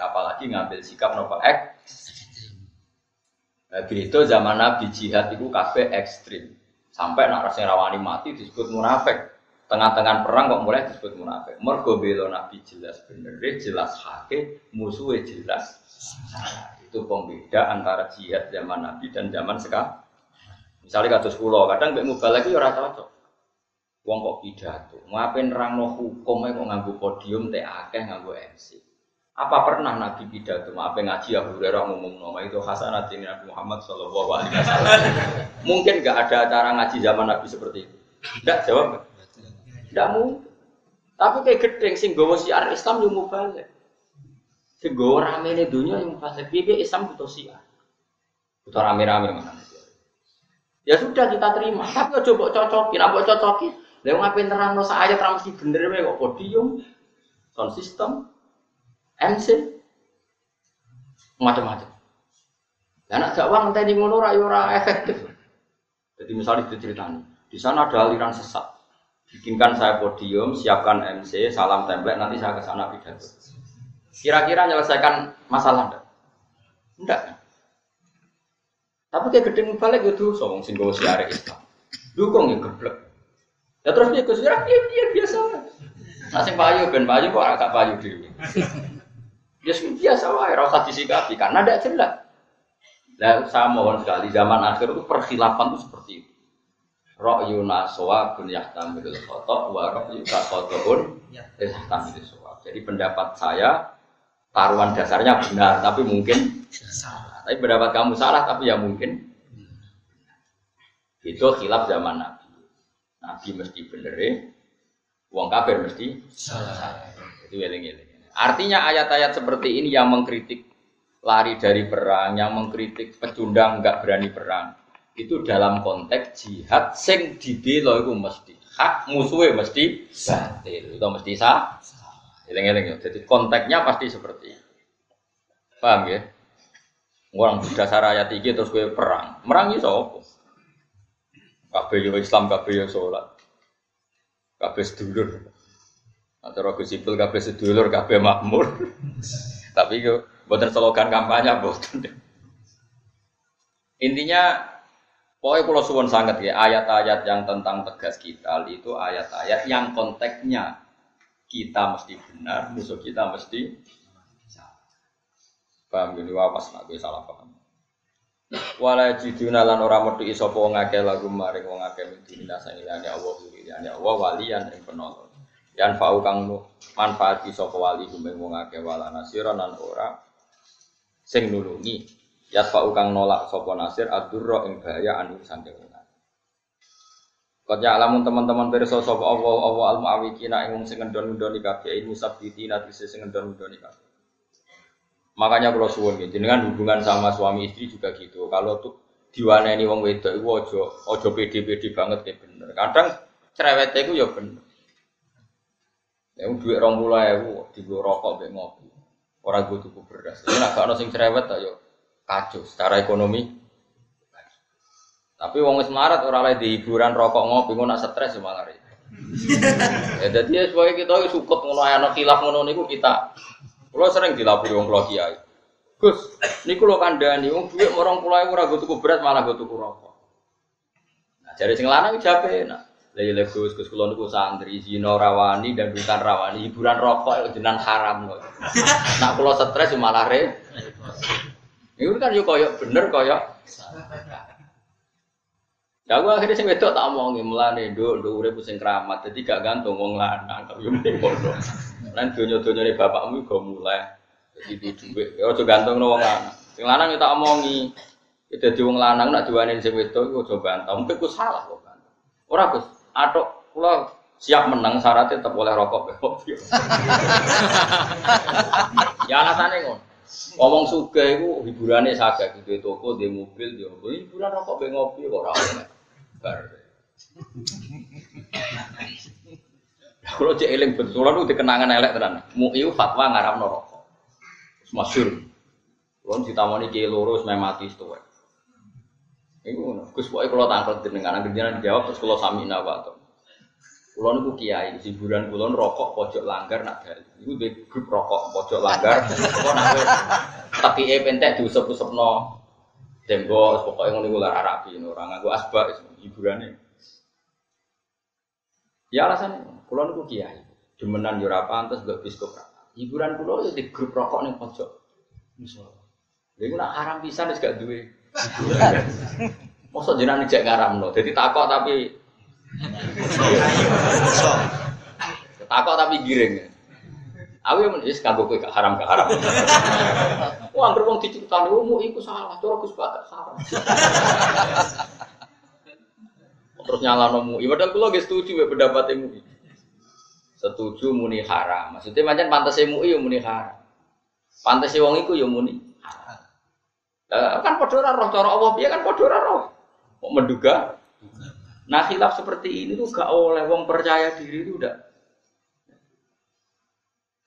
Speaker 1: Apalagi ngambil sikap nopo ek. Nah, itu zaman Nabi jihad itu kabeh ekstrim. Sampai nak rasanya rawani mati disebut munafik. Tengah-tengah perang kok mulai disebut munafik. Mergo bela Nabi jelas bener, jelas hake, musuhnya jelas. Itu pembeda antara jihad zaman Nabi dan zaman sekarang. Misalnya kados kula, kadang mbek mubalek yo ora cocok. Wong kok pidato, ngapain nerangno hukum kok nganggo podium teh akeh nganggo MC. Apa pernah Nabi pidato, maaf ngaji Abu Hurairah ngomong nama itu hasanat ini Nabi Muhammad Shallallahu Alaihi Wasallam. [laughs] Mungkin nggak ada acara ngaji zaman Nabi seperti itu. Tidak jawab, tidak mungkin. Tapi kayak gedeng sing gawa siar Islam yang mubalik. Sing rame ini dunia yang mubalik. Bibi Islam butuh siar. Butuh rame-rame mana? Ya sudah kita terima. Tapi mbok cocokin, apa cocokin? Lah ngapain terang no ayat ra mesti bener kok podium, sound system, MC, macam-macam. Lah nak dakwah ngenteni ngono ra yo ora efektif. Jadi misalnya diceritani, di sana ada aliran sesat. Bikinkan saya podium, siapkan MC, salam template, nanti saya ke sana pidato. Kira-kira menyelesaikan masalah enggak? Enggak. Tapi kayak gedeng balik gitu, song sing gawa siare Islam. Dukung ya geblek. Ya terus dia Gus ya dia, dia biasa. Sing payu ben payu kok agak payu dhewe. Ya sing biasa wae ora usah disikapi karena tidak jelas. Lah saya mohon sekali zaman akhir itu perkhilafan itu seperti itu. Ra'yu naswa bun yahtamilul khotok wa ra'yu kasotobun yahtamilul sawab. Jadi pendapat saya taruhan dasarnya benar tapi mungkin
Speaker 2: Salah.
Speaker 1: tapi pendapat kamu salah tapi ya mungkin itu khilaf zaman Nabi. Nabi mesti bener ya. Wong kafir mesti
Speaker 2: Salah.
Speaker 1: itu eling-eling. Artinya ayat-ayat seperti ini yang mengkritik lari dari perang, yang mengkritik pecundang nggak berani perang. Itu dalam konteks jihad sing dibela iku mesti hak musuhnya mesti batil. Itu mesti sah. Eling-eling ya. Jadi konteksnya pasti seperti itu. Paham ya? Orang dasar ayat iki terus gue perang. Merang iso apa? Kabeh yo Islam, kabeh yo salat. Kabeh sedulur. Antara Gus Ipul kabeh sedulur, kabeh makmur. [laughs] Tapi yo boten slogan kampanye boten. Intinya pokoknya kalau suwon sangat ya ayat-ayat yang tentang tegas kita itu ayat-ayat yang konteksnya kita mesti benar, musuh kita mesti salah. Paham gini wawas nak gue salah paham. Wala jiduna lan ora metu wong akeh lagu maring wong akeh midina sangilane Allah liyane Allah walian ing penolong. Yan fau kang manfaati sapa wali kumeng wong wala nasiran lan ora sing nulungi. Ya fau kang nolak sapa nasir adurra ing bahaya anu saking Kau alamun teman-teman pirsa sapa Allah Allah al muawikina ing wong sing ngendon-ngendoni kabeh musabitina tegese sing ngendon-ngendoni kabeh. Makanya kalau suwun gitu, dengan hubungan sama suami istri juga gitu. Kalau tuh diwaneni wong wedok iku aja aja pede-pede banget kayak bener. Kadang cerewet iku ya bener. Ya duit 20.000 digo rokok mbek ngopi. Ora go tuku beras. Ini gak ono cerewet ta yo kacau secara ekonomi. Tapi wong wis melarat ora oleh hiburan rokok ngopi ngono stres malah. ya dadi ya sebagai kita sukut ngono ana khilaf ngono niku kita Kulo sering dilapori wong kula kiai. Gus, niku lho kandhani wong dhuwit 20.000 ora go tuku beras malah go tuku rokok. Nah, jare sing lanang jape enak. Lah ya Gus, Gus kula niku santri zina rawani dan bukan rawani, hiburan rokok jenengan haram kok. Nak kula stres ya malah re. Iku kan yo koyo bener koyo Ya aku akhirnya sing wedok tak omongi mulane nduk nduk urip sing keramat. Dadi gak gantung wong lanang yo mending ngono. Lan donya-donyane bapakmu go mulai. Dadi di dhuwit. Ya aja gantung wong lanang. Sing lanang ya tak omongi. Ya dadi wong lanang nak diwani sing wedok iku aja bantah. Mungkin ku salah kok bantah. Ora Gus, atok kula siap menang syaratnya tetap boleh rokok kopi. [laughs] ya alasannya ngono. Ngomong suga itu hiburannya sagak gitu toko, di mobil, di. Hiburan rokok be ngopi kok ora. Bar. Kalau cek eling betul, kalau dikenangan elek tenan. Muiu fatwa ngaram rokok. Masyur. Kalau ditamani kiai loro wis mati setuwek. Iku Gus pokoke kula tangkel jenengan jenengan dijawab terus kula sami nawa to. Kula niku kiai, hiburan kula rokok pojok langgar nak dali. Iku grup rokok pojok langgar. [laughs] Kok nak tekike pentek diusep-usepno tembok pokoke ngono iku lara rapi ora nganggo asbak hiburane. Ya alasan kula niku kiai. Demenan yo pantes gak biskop. Hiburan kula yo di grup rokok ning pojok. Musola. Iku nak haram pisan wis gak duwe. Mosok jenengan cek ngaramno. Dadi takok tapi takok tapi giring. Aku yang wis kanggo kowe gak haram gak haram. [laughs] Wah, anggere wong diceritani umum iku salah, cara Gus Batak haram. [laughs] Terus nyalano mu, padahal kula nggih setuju ya pendapat mu. Setuju muni haram. Maksudnya macam pantas mu ya muni haram. Pantas wong iku ya muni haram. kan padha ora roh cara Allah piye kan padha ora roh. Mau menduga. Nah khilaf seperti ini tuh gak oleh wong percaya diri itu udah.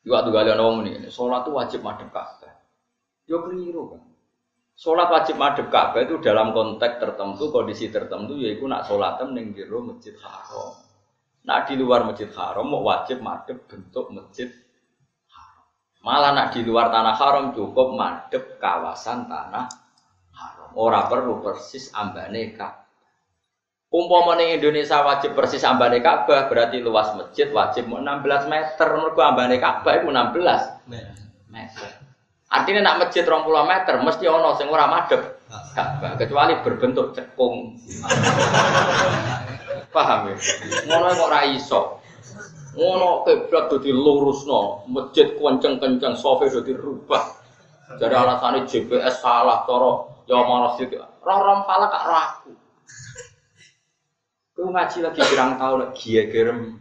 Speaker 1: Di waktu kalian ngomong ini, sholat tuh wajib madep Ka'bah. Yo keliru kan. Sholat wajib madep itu dalam konteks tertentu, kondisi tertentu, yaitu nak sholat ning jero masjid haram. Nak di luar masjid haram, mau wajib madep bentuk masjid haram. Malah nak di luar tanah haram cukup madep kawasan tanah haram. Ora perlu persis ambane Ka'bah. Umpama ning Indonesia wajib persis ambane Ka'bah, berarti luas masjid wajib mau 16 meter. Mergo ambane Ka'bah iku 16 meter. Artinya nak masjid 20 meter mesti ono sing ora madhep Ka'bah kecuali berbentuk cekung. [laughs] Paham ya? Ngono kok ora iso. Ngono kiblat do dilurusno, masjid kenceng-kenceng, sofe do dirubah. Jadi alasannya GPS salah, cara ya malah sih. Roh-roh falak kak aku. Aku ngaji lagi kurang tahu lagi ya gerem.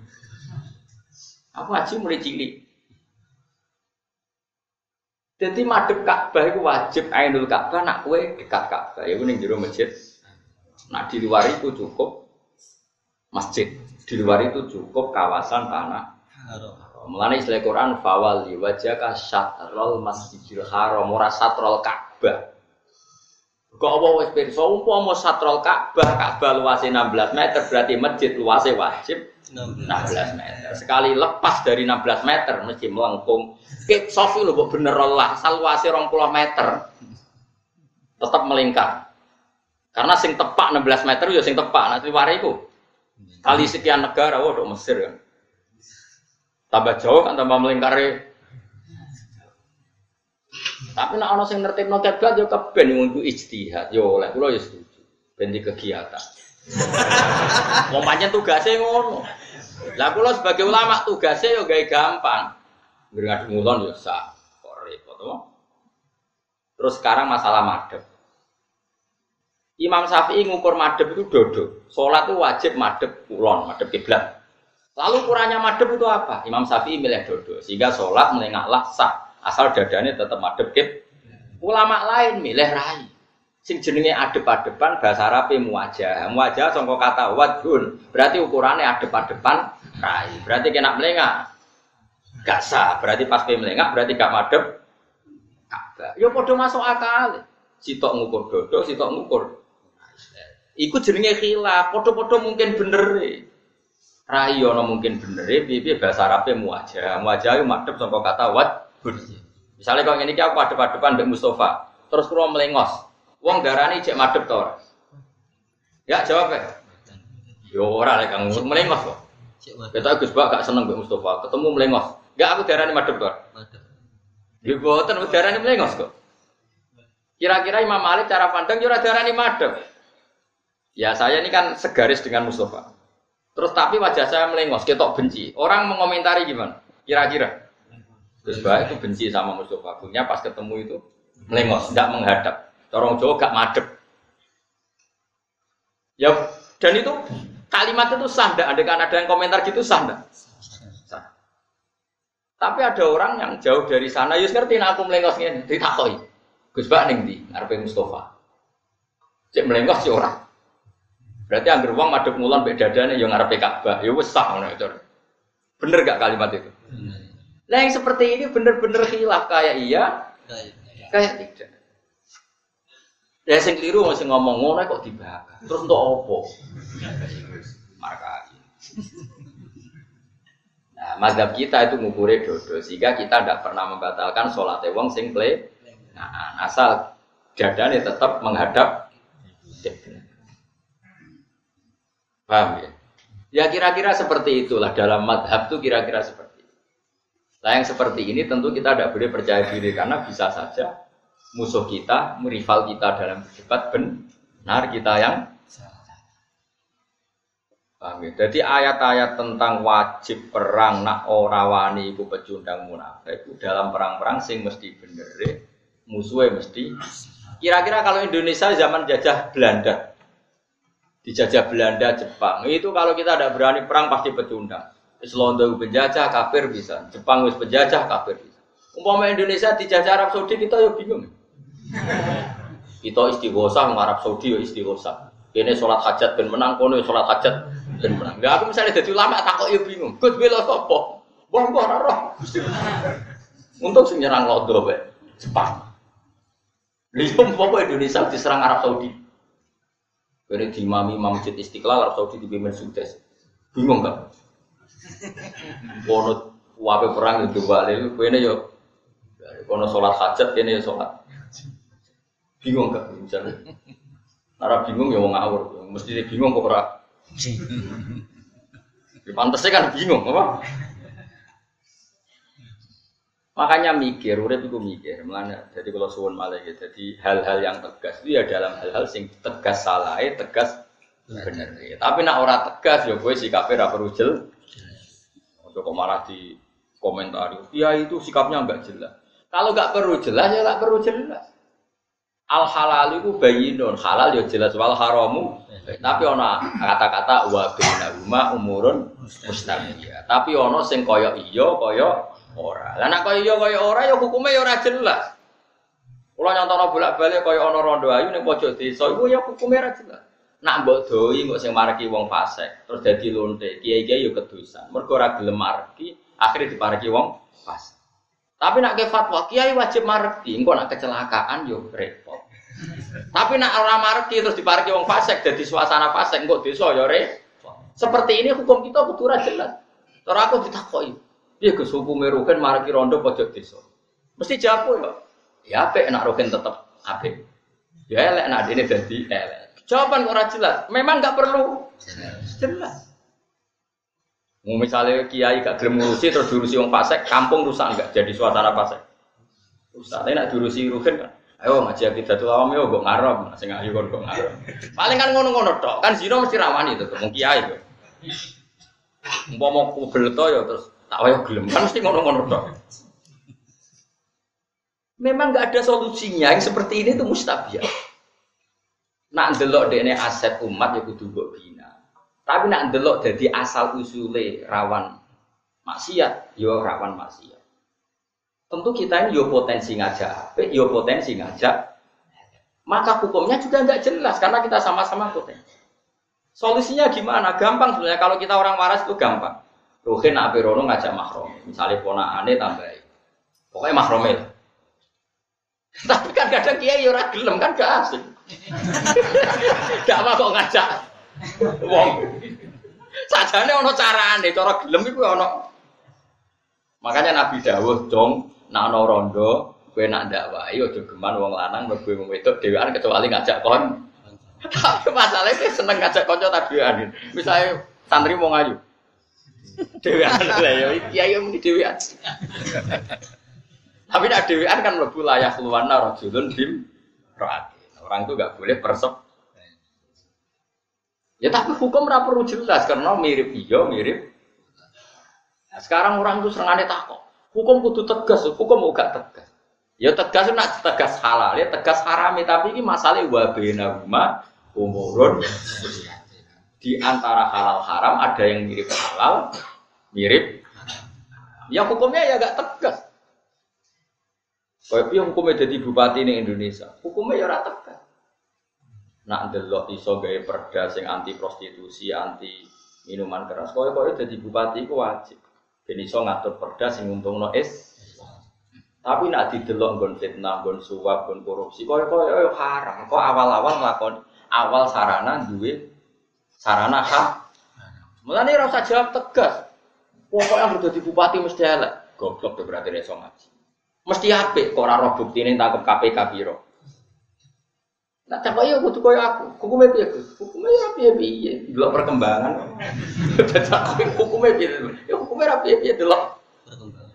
Speaker 1: Aku ngaji mulai cilik. Jadi madep Ka'bah itu wajib ainul Ka'bah nak kue dekat Ka'bah. Ya ning jero masjid. Nak di luar itu cukup masjid. Di luar itu cukup kawasan tanah. Mulane istilah Quran fawali wajhaka syatrul masjidil haram ora satrul Ka'bah. Kok apa wis pirsa umpama satrul Ka'bah, Ka'bah luasnya 16 meter berarti masjid luasnya wajib 16 meter. Sekali lepas dari 16 meter mesti melengkung. Kip sofi lho kok bener lah, asal luasnya 20 meter. Tetap melingkar. Karena sing tepak 16 meter ya sing tepak, nanti wariku. Kali sekian negara, waduh Mesir kan. Tambah jauh kan tambah melingkar Tapi nak ono sing nertibno kiblat yo keben wong iku ijtihad. Yo oleh kula yo setuju. Ben di kegiatan. [laughs] Wong pancen tugase ngono. Lah kula sebagai ulama tugase yo gawe gampang. Ngringati ngulon yo sah. Kok repot to. Terus sekarang masalah madhep. Imam Syafi'i ngukur madhep itu dodo. Sholat itu wajib madhep kulon, madhep kiblat. Lalu ukurannya madhep itu apa? Imam Syafi'i milih dodo. Sehingga sholat melengaklah sah. Asal dadanya tetap madhep kib. Ulama lain milih rai. Sing jenenge adep-adepan bahasa Arab muwajah. Muwajah sangka kata wadhun. Berarti ukurannya adep-adepan rai. Berarti kena melengak. Gak sah. Berarti pas pe melengak berarti gak madhep. Ka'bah. Ya padha masuk akal. Sitok ngukur dodo, sitok ngukur. Iku jenenge khilaf. Padha-padha mungkin bener. Rai ana mungkin bener piye bahasa Arabe muwajah. Muwajah yo madhep sangka kata wadhun. Misalnya kalau ini aku adep-adepan Mbak Mustafa, terus kulo melengos. Wong darani cek madep to ora? Ya jawab ya. Yo ora lek kang melengos kok. Kita Gus Bak gak seneng Mbak Mustafa, ketemu melengos. Enggak aku darani madep to.
Speaker 2: Waduh.
Speaker 1: Nggih boten darani melengos kok. Kira-kira Imam Malik cara pandang yo ora darani madep. Ya saya ini kan segaris dengan Mustafa. Terus tapi wajah saya melengos, ketok benci. Orang mengomentari gimana? Kira-kira. Bak itu benci sama Mustafa. Akhirnya pas ketemu itu melengos, tidak menghadap. Orang Jawa gak madep. Ya, dan itu kalimat itu sah? Ada kan ada yang komentar gitu sah, ndak? Sah. Tapi ada orang yang jauh dari sana, yus ngerti nah aku melengos ini, ditakoi. Gus Bak ning di, ngarepe Mustafa. Cek melengos si orang. Berarti angger wong madhep mulan mbek dadane ya ngarepe Ka'bah, ya wis sah ngono. Bener gak kalimat itu? Nah yang seperti ini bener-bener khilaf kayak iya,
Speaker 2: Kayak
Speaker 1: kayak tidak. Ya sing keliru masih ngomong ngono kok dibakar. Terus untuk opo? Marka. Nah, mazhab kita itu ngukure dodo sehingga kita tidak pernah membatalkan sholat wong sing play. Nah, asal dadane tetap menghadap. Paham ya? Ya kira-kira seperti itulah dalam madhab itu kira-kira seperti. Nah yang seperti ini tentu kita tidak boleh percaya diri karena bisa saja musuh kita, rival kita dalam berdebat benar kita yang Paham ya? Jadi ayat-ayat tentang wajib perang nak ora wani iku pecundang munafik itu dalam perang-perang sing mesti bener ya. musuhnya mesti kira-kira kalau Indonesia zaman jajah Belanda dijajah Belanda Jepang itu kalau kita tidak berani perang pasti pecundang Islondo penjajah kafir bisa. Jepang wis penjajah kafir bisa. Umpama Indonesia dijajah Arab Saudi kita ya bingung. Kita istighosah Arab Saudi ya istighosah. Ini sholat hajat ben menang kono ya sholat hajat ben menang. Nggak aku misalnya jadi ulama takut ya bingung. Gus bela sopo wah wah roh. Untuk sing nyerang londo be Jepang. Lihat umpama Indonesia diserang Arab Saudi. Ini di imam masjid istiqlal Arab Saudi dipimpin Sudes bingung nggak kono wape perang itu balik ini yo kono sholat hajat ini ya sholat. Bingung nggak misalnya? Arab bingung ya mau ngawur. Mesti bingung kok ora? Ya, Pantasnya kan bingung apa? Makanya mikir urip itu mikir. Mana jadi kalau suwun malah ya jadi hal-hal yang tegas itu ya dalam hal-hal sing tegas salah tegas bener. Ya. tapi nak ora tegas ya gue sikapnya ora perlu kok malah di komentari ya itu sikapnya nggak jelas. Kalau nggak perlu jelas ya nggak perlu jelas. Al halal itu bayinun halal ya jelas wal haramu. Tapi ono kata-kata wa bainahuma umurun mustamiyah tapi ono sing kaya iya kaya ora. Lah nek kaya iya kaya ora ya hukume ya ora jelas. Kula nyontono bolak-balik kaya ana rondo ayu ning pojok desa iku ya hukume ora jelas nak mbok doi mbok sing mareki wong fasik terus dadi lonte kiai-kiai ya kedosan mergo ora gelem akhirnya dipareki wong fasik tapi nak ke fatwa kiai wajib mareki engko nak kecelakaan yo repot tapi nak ora mareki terus dipareki wong fasik dadi suasana fasik engko desa yo repot seperti ini hukum kita kudu ora jelas Terus aku ditakoki Iya Gus hukume rugen mareki rondo pojok desa. Mesti jawab ya. Ya apik nak rugen tetep apik. Ya elek nak dene dadi elek. Jawaban kok ora jelas. Memang nggak perlu jelas. Mau misalnya kiai gak gelem ngurusi terus diurusi wong fasik, kampung rusak enggak jadi suasana fasik. Rusak. Tapi nak diurusi rugen kan. Ayo ngaji akidatul awam yo kok ngarep, sing ayu kon kok ngarep. Paling kan ngono-ngono tok. Kan zina mesti rawani itu wong kiai yo. Umpama kubel to ya terus tak wayo gelem kan mesti ngono-ngono tok. Memang nggak ada solusinya yang seperti ini tuh mustabiah. Nak ndelok dekne aset umat ya kudu mbok bina. Tapi nak ndelok dadi asal usule rawan maksiat, yo rawan maksiat. Tentu kita ini yo potensi ngajak apik, yo potensi ngajak maka hukumnya juga nggak jelas karena kita sama-sama potensi. Solusinya gimana? Gampang sebenarnya kalau kita orang waras itu gampang. Ruhin nak rono ngajak mahrom, misalnya ponakane tambahin. Pokoknya mahrome lah. [laughs] Tapi kan kadang kiai ora gelem kan gak asik. [laughs] apa kok ngajak wong. Sajane ono carane, cara gelem iku ono. Makanya Nabi dawuh dong Nak ana rondo, kowe nak dakwai aja geman wong lanang mlebu wong wedok dhewean kecuali ngajak kon. Tapi masalahnya dia seneng ngajak konco tadian. Misalnya santri mau ngayu. Dewean lah ya, kiai muni dewean. Tapi nak dewean kan mlebu layak luwana rajulun bim roati. Orang itu gak boleh persep. Ya tapi hukum ora perlu jelas karena mirip iya mirip. Nah, sekarang orang itu serangane takok. Hukum kudu tegas, hukum gak tegas. Ya tegas nak tegas halal, ya tegas haram tapi ini masalah wa bainahuma umurun di antara halal haram ada yang mirip halal, mirip. Ya hukumnya ya gak tegas. Kayak piye hukumnya jadi bupati di Indonesia? Hukumnya ya ora tegas. Nak ndelok iso gawe perda sing anti prostitusi, anti minuman keras. Koyo jadi bupati ku wajib. Ben iso ngatur perda sing untungno es. Tapi nak didelok nggon fitnah, nggon suap, nggon korupsi, koyo haram. Kok awal-awal nglakoni awal sarana duwe sarana hak. Mulane ora usah jawab tegas. Pokoknya yang di bupati mesti elek. Goblok tuh berarti reso ngaji. Mesti apik kok ora roh buktine tangkep KPK piro. Tak kaya kudu kaya aku. Hukumnya piye? Hukumnya ya piye-piye. Delok perkembangan. Dadak hukumnya piye? Ya hukumnya ra piye-piye delok
Speaker 2: Perkembangan.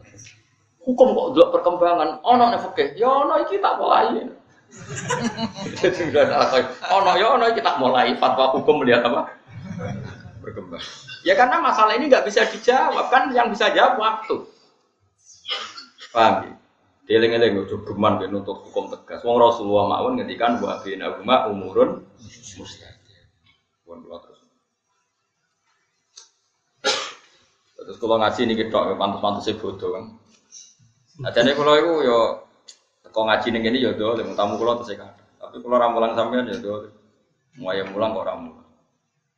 Speaker 1: hukum kok delok perkembangan. Ono nek fikih, ya ono iki tak mulai. [laughs] Jadi udah ada apa? Ono ya ono iki tak mulai fatwa hukum melihat apa? Berkembang. Ya karena masalah ini nggak bisa dijawab kan yang bisa jawab waktu. Paham ya? Dieling-eling ojo geman ben untuk hukum tegas. Wong Rasulullah mawon ngendikan wa bina huma umurun mustaqim. Pun kula terus. Terus kalau ngaji ini kita pantas-pantas bodoh kan. Nah jadi kalau itu yo kau ngaji nih gini yo doh, tamu kalau terus kan. Tapi kalau ramulan sampean ya mau yang mulang kok ramulan.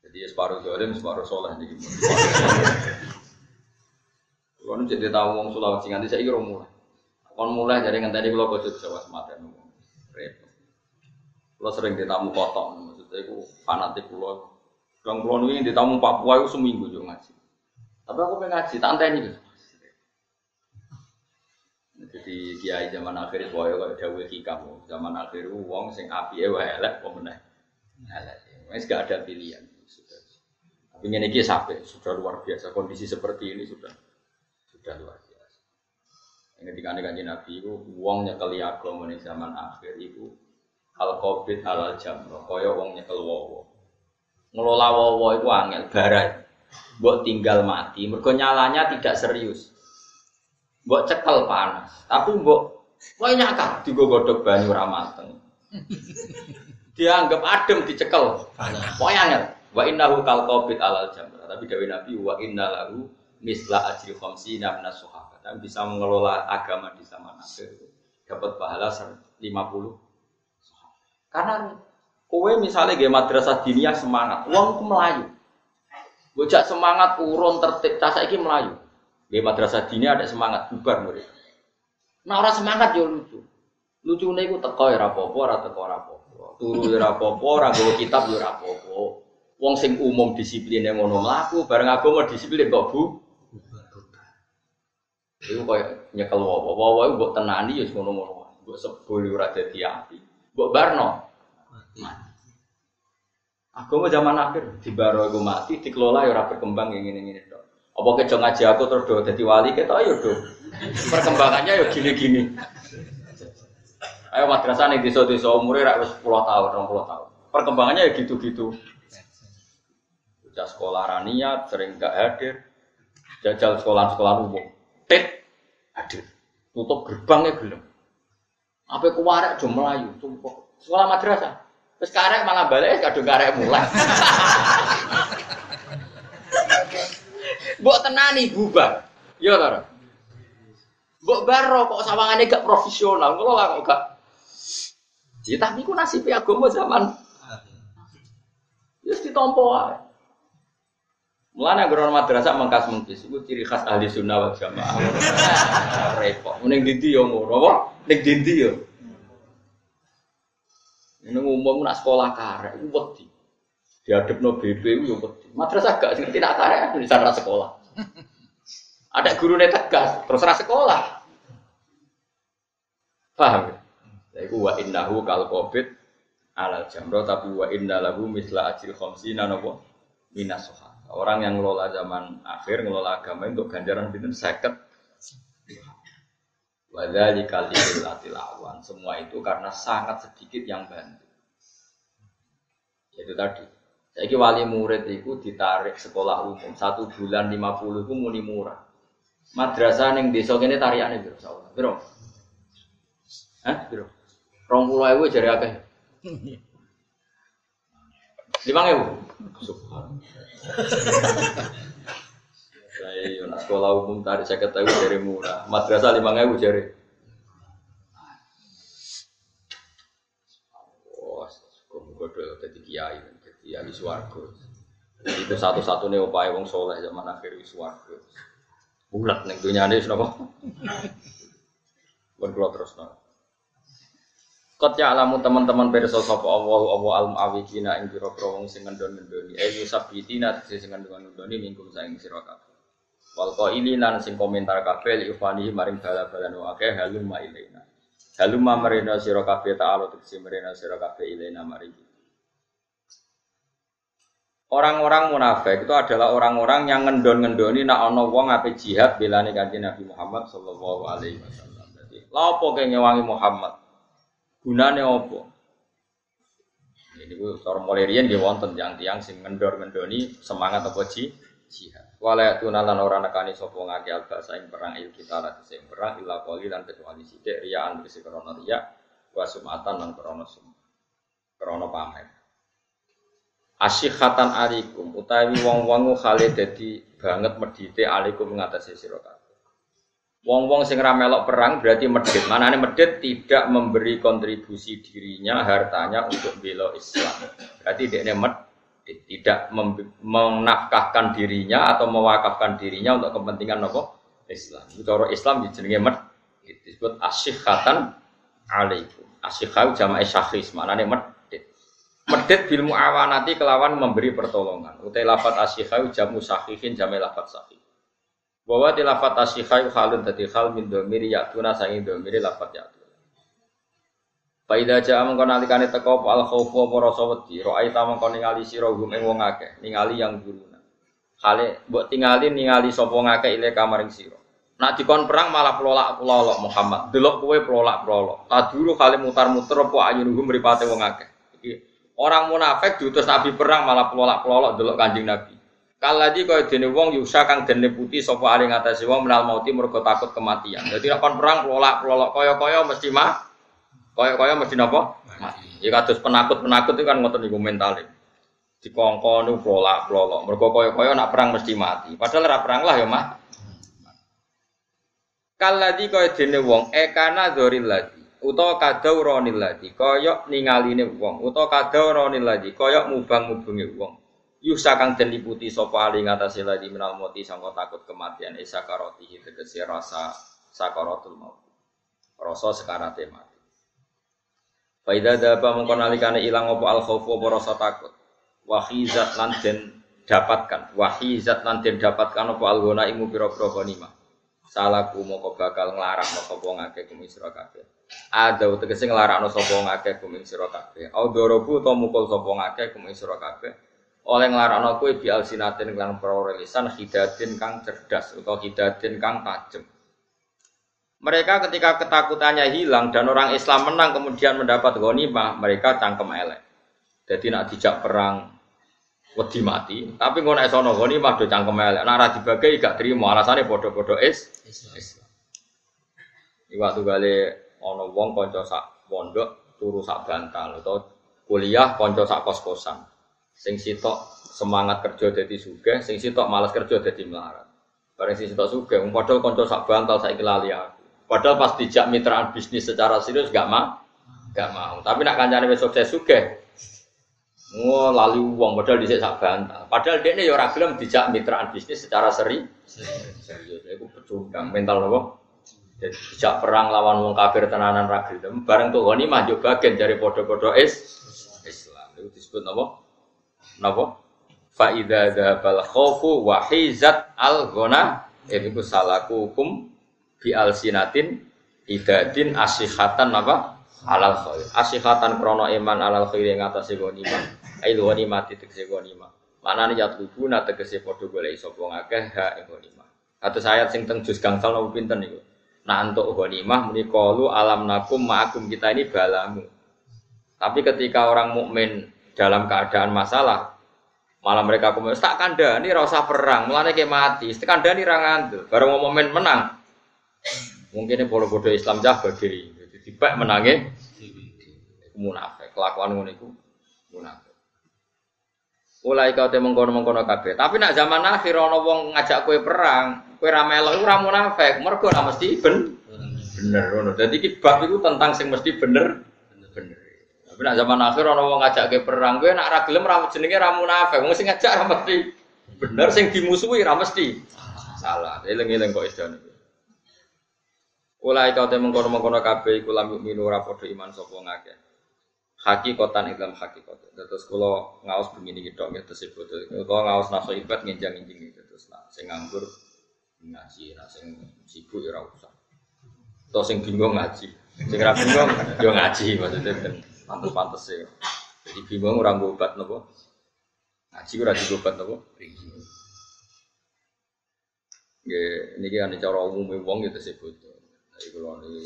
Speaker 1: Jadi ya separuh dolim, separuh soleh nih. Kalau [laughs] nu jadi wong Sulawesi nganti saya kira mulai. Kon mulai dari nganti kalau kau Jawa sematen repot. Kalau sering ditamu kotok, maksudnya itu fanatik pulau. Gang pulau ini ditamu Papua itu seminggu juga ngaji. Tapi aku pengen ngaji, tak anteni gitu. Jadi kiai zaman akhir itu wae kaya dawuh hikam. Zaman akhir wong sing apike wae elek apa meneh. Elek. Wis gak ada pilihan. Sudah. Tapi ngene iki sampai sudah luar biasa. Kondisi seperti ini sudah sudah luar biasa. Ketika kanjeng Nabi itu wong nyekel agama ning zaman akhir itu al covid halal jamro kaya wong nyekel wowo. Ngelola wowo itu angel barat. Mbok tinggal mati, mergo nyalanya tidak serius. Mbok cekel panas, tapi mbok wae nyakar digo godhog banyu ra mateng. [laughs] Dianggap adem dicekel. Wae angel. Wa innahu kal qabid alal jamra. Tapi dawe Nabi wa inna lahu misla ajri khamsina minas sahabat. Dan bisa mengelola agama di zaman akhir dapat pahala 50 sahabat. Karena kowe misalnya gaya madrasah diniyah semangat, uang ku melayu. Bocah semangat urun tertib, cah saiki melayu. Gaya madrasah diniyah ada semangat bubar murid. Nah orang semangat yo lucu. Lucu nih teko ya rapopo, ora teko rapopo. Turu ya rapopo, gawa kitab ya rapopo. Wong sing umum disiplin yang ngono mlaku, bareng agama disiplin kok bu. Iku koyo nyekel wawa, wawa iku mbok tenani ya ngono-ngono. Mbok sebul ora dadi api. Mbok barno
Speaker 2: Mati.
Speaker 1: Agama zaman akhir di baro iku mati dikelola ya ora berkembang yang ngene-ngene tok. Apa kejo ngaji aku terus do dadi wali ketok ya do. Perkembangannya ya gini-gini. Ayo madrasah ning desa-desa umure rak wis 10 tahun, 20 tahun. Perkembangannya ya gitu-gitu. Bocah sekolah raniat sering gak hadir. Jajal sekolah-sekolah umum. Tit hadir. Tutup gerbangnya gelem. Apa kuwarek jo melayu, sumpah. Sekolah madrasah. Terus karek malah balik kadung karek mulai. Mbok tenani bubar. Iya ta. Ron? Mbok baro kok sawangane gak profesional, ngono lah kok gak. Ya tapi ku nasib agama zaman Wis ditampa wae. Mulane anggere madrasah mengkas mengkis iku ciri khas ahli sunnah wal jamaah. [laughs] Repot. Ning ndi yo ngono apa? Ning ndi yo. Ini umum nak sekolah karek iku wedi. Diadepno BP iku yo wedi. Madrasah gak ngerti nak karek di sana sekolah. Ada guru tegas, terus ra sekolah. Paham ya? Ya iku wa innahu kal covid alal jamro tapi wa inna lahu misla ajri khamsina napa minas. Orang yang ngelola zaman akhir, ngelola agama untuk ganjaran pinten 50 Wadzalika lillatil awan. Semua itu karena sangat sedikit yang bantu. Itu tadi. Saya wali murid itu ditarik sekolah umum satu bulan 50 itu muni murah. Madrasah neng desa kene tarikane biro sawah. Biro. Hah? Biro. Ewu jari akeh. [laughs] Lima ewu. [laughs] Saya yo sekolah umum tarik saya ketahui jari murah. Madrasah lima ewu jari. Wah, bodoh jadi kiai, jadi ahli swarga. Itu satu-satunya upaya wong soleh zaman akhir di swarga. Bulat ning dunyane wis napa? Pun kula terusno. Kot ya alamu teman-teman perso sapa Allah Allah al muawikina ing pira-pira wong sing ngendon-ngendoni. Eh yusabitina tegese sing ngendon-ngendoni mingkum saing sira kabeh. Wal qaili lan sing komentar kabeh li ufani maring bala-balan akeh halum ma ilaina. Halum ma marina sira kabeh ta'ala tegese marina sira kabeh ilaina maring. Orang-orang munafik itu adalah orang-orang yang ngendon-ngendoni nak ana wong ape jihad belane kanjeng Nabi Muhammad sallallahu alaihi wasallam. Jadi, lha apa ngewangi Muhammad? Gunane apa? Ini gue cara mulai riyen nggih wonten tiang-tiang sing ngendor-ngendoni semangat apa ji jihad. Wala tunalan ora nekani sapa ngake alba saing perang il kita lan sing perang illa qali lan kecuali sithik riyaan tegese krana riya wa sumatan lan krana sum. Krana pamer. Asyihatan alikum utawi wong-wong khale dadi banget medite alikum ngatasi sira kabeh. Wong-wong sing ra melok perang berarti medit. Manane medit tidak memberi kontribusi dirinya, hartanya untuk bela Islam. Berarti dia medit, tidak menafkahkan dirinya atau mewakafkan dirinya untuk kepentingan apa? Islam. Cara Islam dijenenge medit. Disebut asyihatan alaikum. Asyihau jama'i syakhis, manane medit medit bil muawanati kelawan memberi pertolongan. Utai lafat asyihai jamu sahihin jamai lafat sahih. Bahwa di lafat asyihai halun tadi hal min domiri yatuna sangi domiri lafat yatuna. Faida ja'a mengko nalikane teko al khaufu apa rasa wedi, ra'aita mengko ningali sira hum ing wong akeh, ningali yang guruna. Kale mbok tingali ningali sapa ngakeh ile kamaring sira. Nak dikon perang malah pelolak pelolok Muhammad. Delok kowe pelolak pelolok. Taduru kali mutar-muter apa ayunuhum mripate wong. Iki Orang munafik diutus Nabi perang malah pelolak-pelolok delok Kanjeng Nabi. Kaladi kaya dene wong yusa kang dene putih sapa ali ngatasi wong menal mauti mergo takut kematian. Jadi nek perang pelolak-pelolok kaya-kaya mesti mah kaya-kaya mesti napa? Mati. Ya penakut-penakut itu kan ngoten niku mentale. Dikongkon niku pelolak-pelolok. Mergo kaya-kaya nak perang mesti mati. Padahal ora perang lah ya, Mah. Kaladi kaya dene wong ekana dzoril ladi utawa kadauronil ladi kaya ningaline wong utawa kadauronil ladi kaya mubang-mubange wong yusa kang den liputi sapa ali ngatasé ladi menal mati sangka takut kematian isa karotihi tegese rasa sakaratul maut. Rasa sekarate mati. Faida daba mengko nalikane ilang apa al khaufu apa rasa takut. Wa khizat lan den dapatkan. Wa khizat lan den dapatkan apa al ghona imu pira-pira ghanimah. Salaku moko bakal nglarang sapa ngake kumisra kabeh. Ada tegese nglarakno sapa ngakeh kuming sira kabeh. Au dorobu utawa mukul sapa ngakeh kuming sira kabeh. Oleh nglarakno kuwi bi alsinatin lan prorelisan hidatin kang cerdas utawa hidatin kang tajem. Mereka ketika ketakutannya hilang dan orang Islam menang kemudian mendapat ghanimah, mereka cangkem elek. Jadi nak dijak perang wedi mati, tapi ngono nek sono ghanimah do cangkem elek. Nak dibagi gak trimo, alasane padha-padha is Islam. Iwak gale ana wong kanca sak pondok turu sak bantal atau kuliah kanca sak kos-kosan. Sing sitok semangat kerja dadi sugih, sing sitok malas kerja dadi melarat. Bareng sing sitok sugih, padahal kanca sak bantal saiki lali aku. Padahal pas dijak mitraan bisnis secara serius gak mau, gak mau. Tapi nak kancane wis sukses sugih, Wah, lalu uang padahal di sak bantal. Padahal ini ya ora gelem dijak mitraan bisnis secara seri. Serius, itu pecundang mental loh. Jadi sejak perang lawan wong kafir tenanan ra gelem, bareng tuh goni mah bagian dari podo-podo is Islam. Itu disebut napa? Napa? Fa idza dzabal khaufu wa hizat al ghana itu salakukum bi alsinatin idadin asihatan apa? Alal khair. Asihatan krono iman alal khair yang atas ghanimah. Ai ghanimah titik ghanimah. Maknane ya tubuh na tegese padha golek sapa ngakeh ha ing ghanimah. Atus ayat sing teng juz gangsal nopo pinten niku? Nah untuk ghanimah muni qalu alam nakum ma'akum kita ini balamu. Tapi ketika orang mukmin dalam keadaan masalah malah mereka komen tak kandani rasa perang mulane kayak mati kandani ra ngandel baru mau momen menang mungkin ini bodoh bodoh Islam jah bagi jadi tiba menangin munafik kelakuan ngono iku munafik Mulai kau temu mengkono mengkono kabeh. Tapi nak zaman akhir ono wong ngajak kue perang, kue ramelo itu ramu. Mergo ora mesti ben bener ngono. Dadi iki iku tentang sing mesti bener bener. Nak zaman akhir ono wong ngajak kue perang, kue nak ra gelem ra jenenge ra munafik. Wong sing ngajak ra mesti bener, sing dimusuhi ra mesti salah. Eling-eling kok isane. Ulai kau temu mengkono mengkono kabeh iku lam minu ora padha iman sapa ngakeh hakikotan dalam hakikat. Terus kalau ngawas begini gitu, gitu tersebut. Kalau ngawas nafsu ibad nginjang nginjing gitu terus nah, sing nganggur ngaji, nah sing sibuk ya usah. Atau sing bingung ngaji, sing ra bingung yo ngaji maksudnya pantes-pantes ya. Jadi bingung orang obat nopo. Ngaji ora obat nopo. Nggih, niki kan cara umum wong gitu tersebut. Jadi kalau ini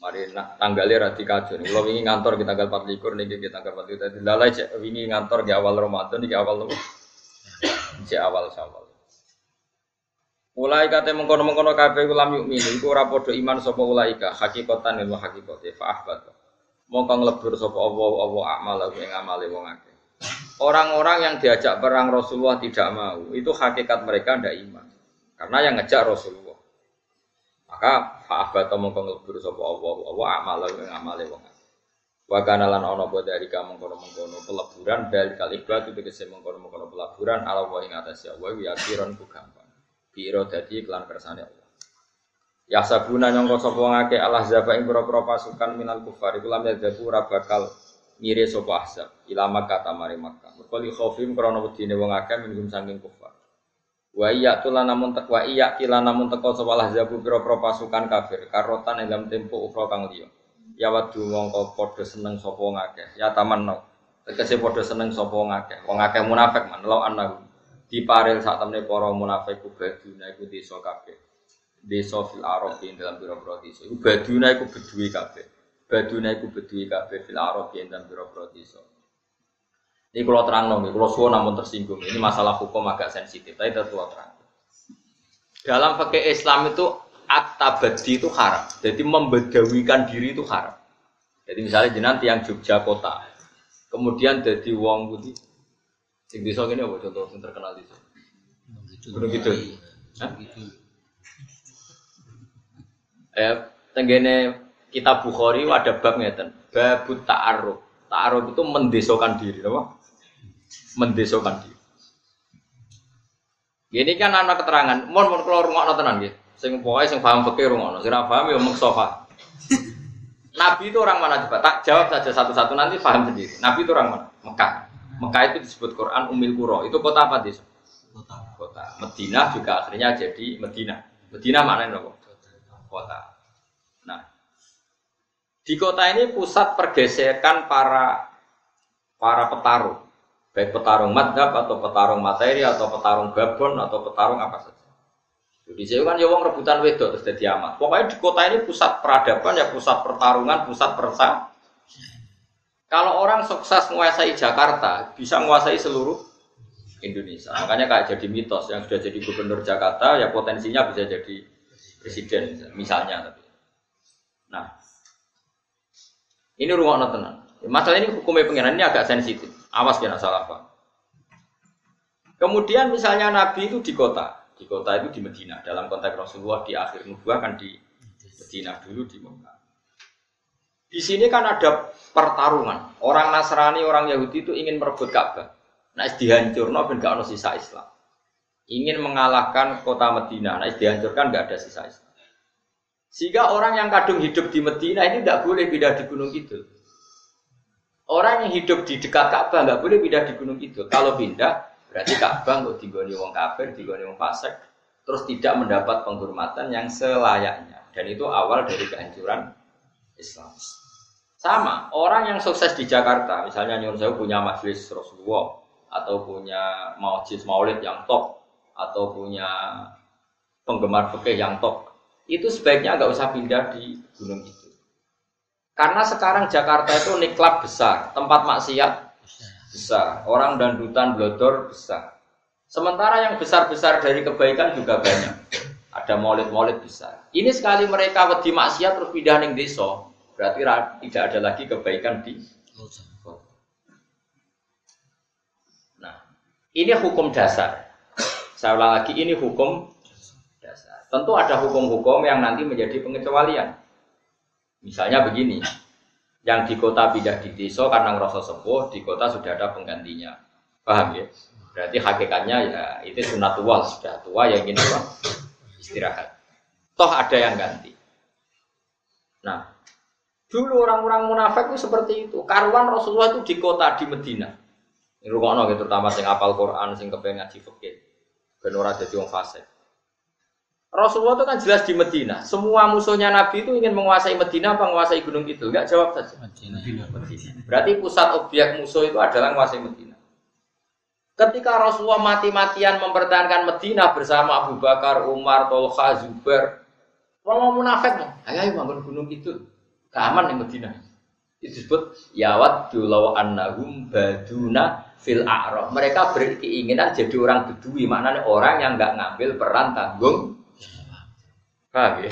Speaker 1: Mari nak tanggalnya rati kajo. Kalau ingin ngantor kita tanggal 4 likur nih kita tanggal 4 likur. Lalai cek ingin ngantor di awal Ramadan di awal lu. Di awal Syawal. Mulai kata mengkono mengkono kafe ulam yuk mini. Iku rapodo iman sopo ulaika hakikatan ilmu hakikat. Faah bat. Mongko nglebur sopo Allah Allah amal aku yang amale wong akeh. Orang-orang yang diajak perang Rasulullah tidak mau, itu hakikat mereka ndak iman. Karena yang ngejak Rasulullah. Maka fa'abata mongko nglebur sapa Allah Allah amale ing amale wong. Wa kana lan ana apa dari kamu mengkono-mengkono peleburan dari kalibat itu tegese mengkono-mengkono peleburan ala wa ing atas ya wa ya ku gampang. Biro dadi iklan kersane Allah. Ya sabuna nyangka sapa ngake Allah zaba ing pira-pira pasukan minal kufar iku lam yadzaku ora bakal ngire sapa ahzab ilama kata mari Makkah. Mergo li khaufim krana wedine wong akeh minggum saking kufar. Wa iya tulan namun tek wa iya kila namun teko sapa zabu pira-pira pasukan kafir karotan ing dalam tempo ukra kang liya. Ya wadu mongko padha seneng sapa ngakeh. Ya taman no. Tegese padha seneng sapa ngakeh. Wong akeh munafik man anahu. Diparil sak temne para munafik ku baduna iku desa kabeh. Desa fil Arab ing dalam pira-pira desa. Iku baduna iku bedui kabeh. Baduna iku bedui kabeh fil Arab ing dalam desa. Ini kalau terang nih, kalau suwo namun tersinggung. Ini masalah hukum agak sensitif, tapi tetap terang. Dalam pakai Islam itu aktabadi itu haram. Jadi membedawikan diri itu haram. Jadi misalnya jenengan tiang Jogja kota, kemudian jadi wong putih. Sing desa ini apa contoh yang terkenal di sana? Gunung Kidul. Eh, tenggene kitab Bukhari ada bab ngeten, babut ta'aruf. Ta'aruf itu mendesokan diri, apa? mendesokan diri. Ini kan anak keterangan, mohon mohon keluar rumah tenan gitu. Sing pokoknya sing paham fikih rumah, sing paham ya sofa. Nabi itu orang mana coba? Tak jawab saja satu-satu nanti paham sendiri. Nabi itu orang mana? Mekah. Mekah itu disebut Quran Umil Kuro. Itu kota apa di Kota. Kota. Medina juga akhirnya jadi Medina. Medina mana ini Kota. Nah, di kota ini pusat pergeseran para para petarung baik petarung madhab atau petarung materi atau petarung babon atau petarung apa saja. Jadi saya kan ya wong rebutan wedok terus jadi amat. Pokoknya di kota ini pusat peradaban ya pusat pertarungan, pusat persa. Kalau orang sukses menguasai Jakarta, bisa menguasai seluruh Indonesia. Makanya kayak jadi mitos yang sudah jadi gubernur Jakarta ya potensinya bisa jadi presiden misalnya. Nah, ini rumah tenang. Masalah ini hukumnya pengiran ini agak sensitif. Awas ya salah pak. Kemudian misalnya Nabi itu di kota, di kota itu di Medina. Dalam konteks Rasulullah di akhir nubuah kan di Medina dulu di Mekah. Di sini kan ada pertarungan. Orang Nasrani, orang Yahudi itu ingin merebut Ka'bah. Nah, dihancur, no, ben gak ada sisa Islam. Ingin mengalahkan kota Medina. Nah, dihancurkan gak ada sisa Islam. Sehingga orang yang kadung hidup di Medina ini tidak boleh pindah di Gunung Kidul. Orang yang hidup di dekat Ka'bah nggak boleh pindah di Gunung Kidul. Kalau pindah, berarti Ka'bah nggak digoni wong kafir, digoni wong fasik, terus tidak mendapat penghormatan yang selayaknya. dan itu awal dari kehancuran Islam. Sama, orang yang sukses di Jakarta, misalnya Nyun Sewu punya majelis Rasulullah, atau punya majelis maulid yang top, atau punya penggemar fikih yang top, itu sebaiknya nggak usah pindah di gunung itu. Karena sekarang Jakarta itu niklab besar, tempat maksiat besar, orang dan dutan blodor besar. Sementara yang besar-besar dari kebaikan juga banyak. Ada maulid-maulid besar. Ini sekali mereka wedi maksiat terus pindah ning desa, Berarti tidak ada lagi kebaikan di Nah, ini hukum dasar. Saya ulang lagi, ini hukum. Tentu ada hukum-hukum yang nanti menjadi pengecualian. Misalnya begini, yang di kota pindah di desa karena ngerasa sepuh, di kota sudah ada penggantinya. Paham ya? Berarti hakikatnya ya itu sunat tua, sudah tua ya ingin apa? Istirahat. Toh ada yang ganti. Nah, Dulu orang-orang munafik itu seperti itu. Karuan Rasulullah itu di kota di Medina. Ini rukono gitu, terutama sing apal Quran, sing kepengen ngaji fikih. Ben ora dadi wong fasik. Rasulullah itu kan jelas di Medina. Semua musuhnya Nabi itu ingin menguasai Medina apa menguasai gunung itu? Enggak jawab saja. Medina. Berarti pusat objek musuh itu adalah menguasai Medina. Ketika Rasulullah mati-matian mempertahankan Medina bersama Abu Bakar, Umar, Tolha, Zubair, orang munafik, ayo ayo bangun gunung itu. Keaman di Medina. Itu disebut yawat dulau annahum baduna fil a'raf. Mereka berkeinginan jadi orang bedui, maknanya orang yang nggak ngambil peran tanggung. Paham ya?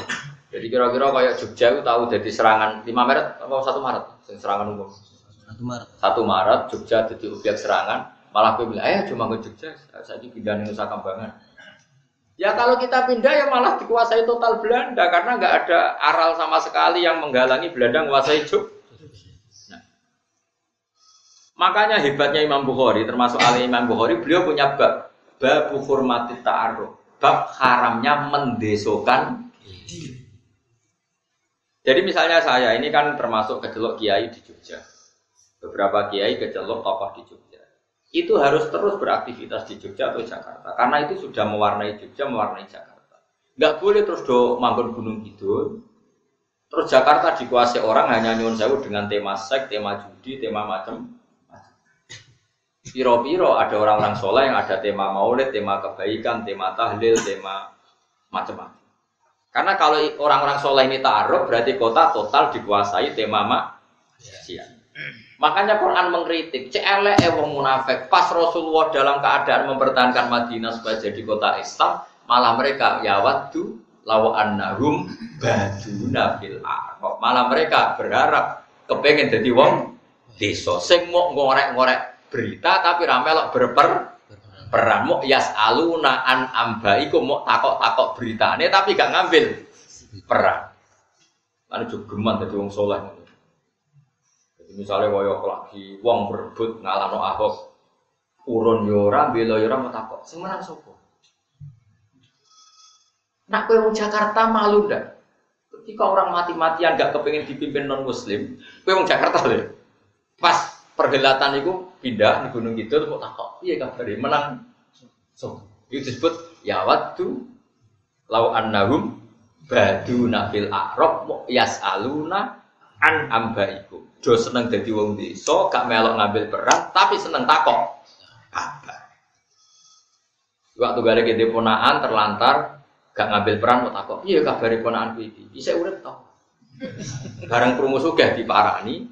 Speaker 1: Jadi kira-kira kayak Jogja itu tahu jadi serangan 5 Maret apa 1 Maret? Serangan umum.
Speaker 2: 1 Maret.
Speaker 1: 1 Maret Jogja jadi objek serangan, malah gue bilang, "Eh, cuma ke Jogja, saya pindah Nusa Kambangan." Ya kalau kita pindah ya malah dikuasai total Belanda karena nggak ada aral sama sekali yang menghalangi Belanda menguasai Jogja. Nah. Makanya hebatnya Imam Bukhari termasuk Ali Imam Bukhari beliau punya bab bab hormati ta'aruf bab haramnya mendesokan jadi misalnya saya ini kan termasuk kecelok kiai di Jogja. Beberapa kiai kecelok tokoh di Jogja. Itu harus terus beraktivitas di Jogja atau Jakarta. Karena itu sudah mewarnai Jogja mewarnai Jakarta. Nggak boleh terus do manggon gunung gitu terus Jakarta dikuasai orang hanya nyuwun sewu dengan tema seks tema judi tema macam piro-piro ada orang-orang soleh yang ada tema maulid tema kebaikan tema tahlil tema macam-macam karena kalau orang-orang soleh ini taruh berarti kota total dikuasai tema mak siang Makanya Quran mengkritik, cele wong munafik. Pas Rasulullah dalam keadaan mempertahankan Madinah supaya jadi kota Islam, malah mereka ya waktu lawa annahum baduna fil Malah mereka berharap kepengen jadi wong desa sing mau ngorek-ngorek berita tapi ramelok berper perang mau yas aluna an ambaiku mau takok-takok beritane tapi gak ngambil perang. Lalu juga geman jadi wong soleh. Misalnya koyo lagi wong berebut ngalano Ahok urun yora, bela yora mau takok. Sing menang sapa? Nak kowe wong Jakarta malu ndak? Ketika orang mati-matian gak kepengen dipimpin non muslim, kowe wong Jakarta lho. Pas perhelatan itu pindah di Gunung Kidul kok takok, iya kabare menang so. Itu disebut ya waktu lau annahum nafil a'rab yas'aluna an ambaikum do seneng dadi wong desa, gak melok ngambil peran, tapi seneng takok. Kabar. Waktu gak ada gede ponaan terlantar, gak ngambil peran mau takok. Iya kabar ponaan ku iki. Bisa urip to. Barang krungu sugih diparani,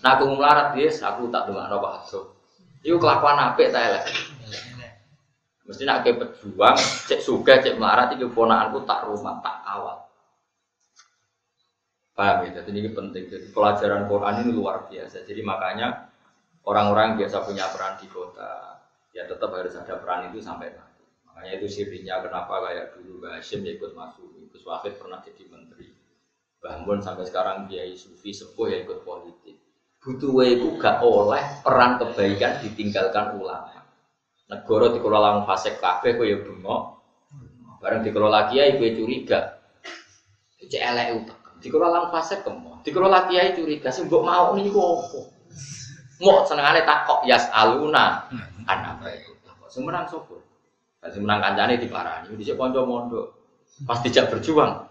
Speaker 1: nah aku melarat yes, aku tak ndongakno Pak Hajo. Iku kelakuan apik ta elek. Mesti nak ke pejuang, cek sugih, cek melarat iki ponakanku tak rumah, tak awal. Paham ya? Jadi ini penting. Jadi pelajaran Quran ini luar biasa. Jadi makanya orang-orang biasa punya peran di kota, ya tetap harus ada peran itu sampai mati. Makanya itu sirinya kenapa kayak dulu Mbak Hashim ikut masuk, Gus Wahid pernah jadi menteri. Bahmun sampai sekarang Kiai Sufi sepuh ya ikut politik. Butuh itu gak oleh peran kebaikan ditinggalkan ulama. Negara dikelola wong fasik kabeh kowe ya bengok. Bareng dikelola kiai kowe curiga. Cek elek utek. Dikelola fasik kemo. Dikelola kiai curiga sing mbok mau niku opo? Mau senengane takok yas aluna anak apa itu. Sing menang sapa? Sing menang kancane diparani, dhisik kanca mondok. Pas dijak berjuang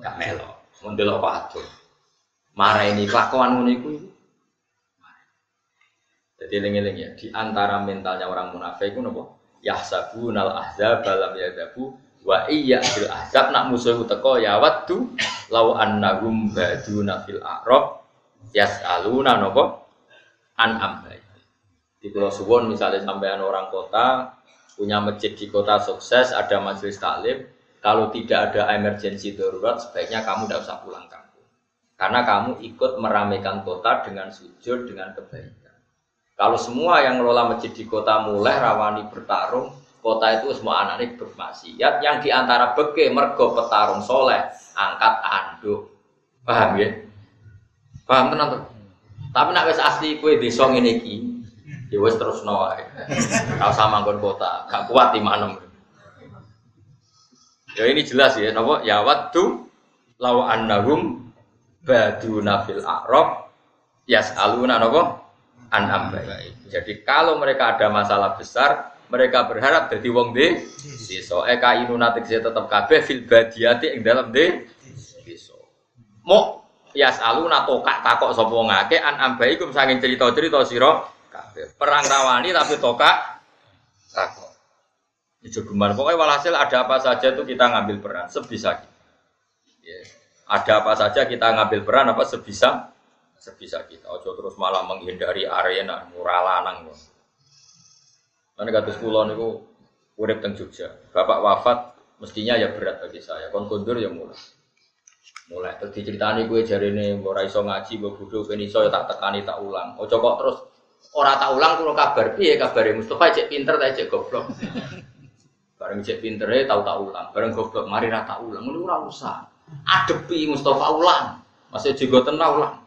Speaker 1: gak melok. Mun delok wadon. Mareni kelakuan ngono iku. Jadi eling-eling ya, di antara mentalnya orang munafik itu nopo? Yahsabunal ahzab lam yadabu wa iya fil ahzab nak musuh teko ya waddu lau annahum baduna fil a'rab yas'aluna nopo an ambai. Di Pulau Suwon misalnya sampean orang kota punya masjid di kota sukses, ada majelis taklim, kalau tidak ada emergensi darurat sebaiknya kamu tidak usah pulang kampung. Karena kamu ikut meramaikan kota dengan sujud, dengan kebaikan. Kalau semua yang ngelola masjid di kota mulai rawani bertarung, kota itu semua anak-anak bermaksiat. Yang di antara beke mergo petarung soleh, angkat anduk. Paham ya? Paham tenan tuh? Tapi nak wis asli kue desa ngene iki, ya wis terus wae. Ora usah manggon kota, gak kuat di manem. Ya ini jelas ya, napa? Ya waddu law annahum baduna fil a'rab yas'aluna napa? An ambai. Jadi kalau mereka ada masalah besar, mereka berharap jadi wong de desa. Eka inu natik saya tetap kabeh fil badiati ing dalam de desa. Mo yas aluna tokak takok sapa ngake an ambai iku sanging cerita-cerita sira kabeh. Perang rawani tapi tokak takok. Itu gemar. Pokoknya walhasil ada apa saja itu kita ngambil peran sebisa kita. Ya. Ada apa saja kita ngambil peran apa sebisa sebisa kita. Ojo terus malah menghindari arena murah lanang. Karena kata sekolah niku urip teng Jogja. Bapak wafat mestinya ya berat bagi saya. Kon kondur ya mulai. Mulai terus diceritani gue jari ini ora iso ngaji, gue bodoh ben iso ya tak tekani tak ulang. Ojo kok terus ora tak ulang kulo kabar piye kabare Mustafa cek pinter ta cek goblok. [laughs] Bareng cek pinter ya tahu tak ulang. Bareng goblok mari ra tak ulang. Ngono ora usah. Adepi Mustafa ulang. Masih juga tenang ulang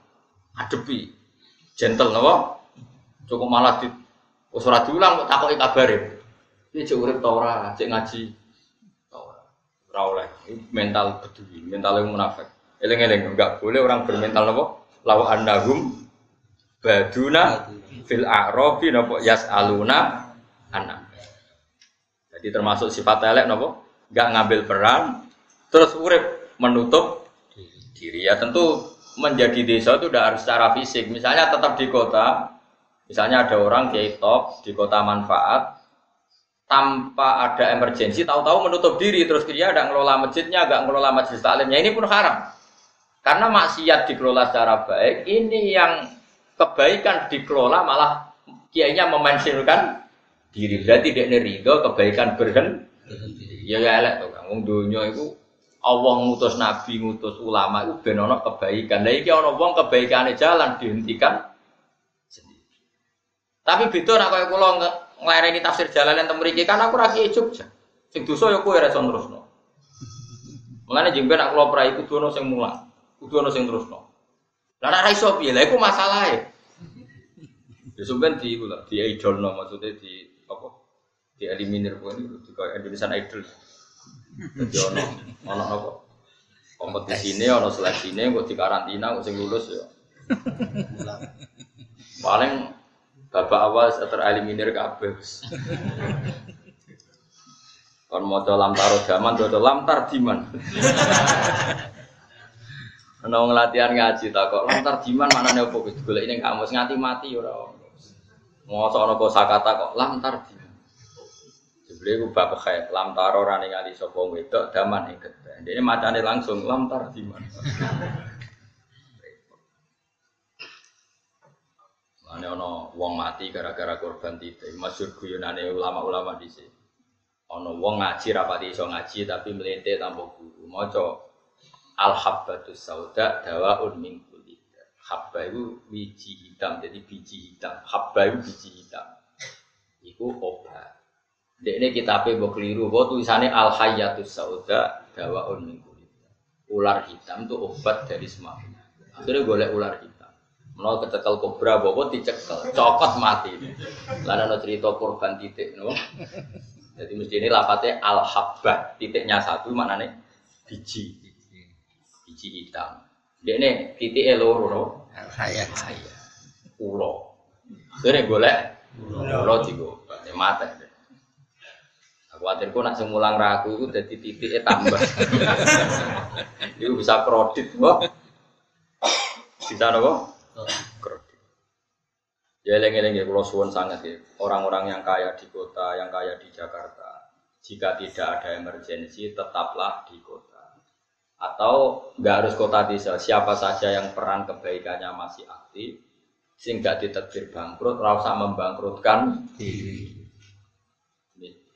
Speaker 1: adepi gentle napa? Cukup malah di wis ora diulang kok takoki kabare. Iki cek urip ta ora? Cek ngaji. Ta ora. Ora oleh. Mental bedui mental yang munafik. Eling-eling enggak boleh orang bermental napa? Lawa annahum baduna fil a'rafi napa? Yas'aluna anak jadi termasuk sifat elek napa? Enggak ngambil peran terus urip menutup diri. Ya tentu menjadi desa itu tidak harus secara fisik. Misalnya tetap di kota, misalnya ada orang kiai top di kota manfaat, tanpa ada emergensi, tahu-tahu menutup diri terus dia ada ngelola masjidnya, agak ngelola masjid taklimnya ini pun haram. Karena maksiat dikelola secara baik, ini yang kebaikan dikelola malah kiainya memensiunkan diri. Berarti dia ridho kebaikan berhenti. Ya ya elek tuh, kang dunia itu Allah ngutus nabi, ngutus ulama itu ben ana kebaikan. Lah iki ana wong kebaikane jalan dihentikan sendiri. Tapi beda nek kaya kula nglereni tafsir jalan yang mriki kan aku ra kiye Jogja. Sing dosa ya kowe ra iso terusno. Mulane jembe nek kula prai kudu ana sing mulang, kudu ana sing terusno. Lah nek ra iso piye? Lah iku masalahe. Ya sampean di kula di idolno maksudnya di apa? Di eliminir pun itu di Indonesian Idol. Jadi ono ono apa? Kompetisi ini ono seleksi ini kok di karantina kok sing lulus ya. [laughs] Paling babak awal tereliminir kabeh. Kon maca lam taro jaman do lam tar diman. [laughs] Ana wong latihan ngaji tak kok lam tar diman manane opo Gus golek ning kamus ngati mati ora. Mosok ana kosakata kok lam tar diman. Beliau bab khair, lam taro rani ngali sopo wedok daman iket. Ini macane langsung lam tar di mana. Ane ono wong mati gara-gara korban titik. Masyur guyonane ulama-ulama di sini. Ono wong ngaji rapati iso ngaji tapi melete tanpa guru. Moco al habbatus sauda dawaun min kulli. Habba itu biji hitam, jadi biji hitam. Habba itu biji hitam. Iku obat. Dek ini kitabnya mbok keliru, bahwa tulisannya al hayatus sauda dawaun min Ular hitam itu obat dari semua Akhirnya golek ular hitam. Menol kecekel kobra, bawa dicekel, cokot mati. Lalu ada cerita korban titik, no? Jadi mesti ini lapatnya al habbah, titiknya satu mana nih? Biji, biji hitam. Dek ini titik eloro, no?
Speaker 2: Hayat.
Speaker 1: Ulo. Akhirnya golek ulo tiga, mati. Khawatirku nak semulang ragu itu jadi titiknya tambah. [laughs] itu bisa kredit, wah. Bisa apa? Kredit. Ya eleng-eleng ya, kalau suwon sangat ya. Orang-orang yang kaya di kota, yang kaya di Jakarta, jika tidak ada emergensi, tetaplah di kota. Atau nggak harus kota desa, siapa saja yang peran kebaikannya masih aktif, sehingga ditetir bangkrut, rasa membangkrutkan diri.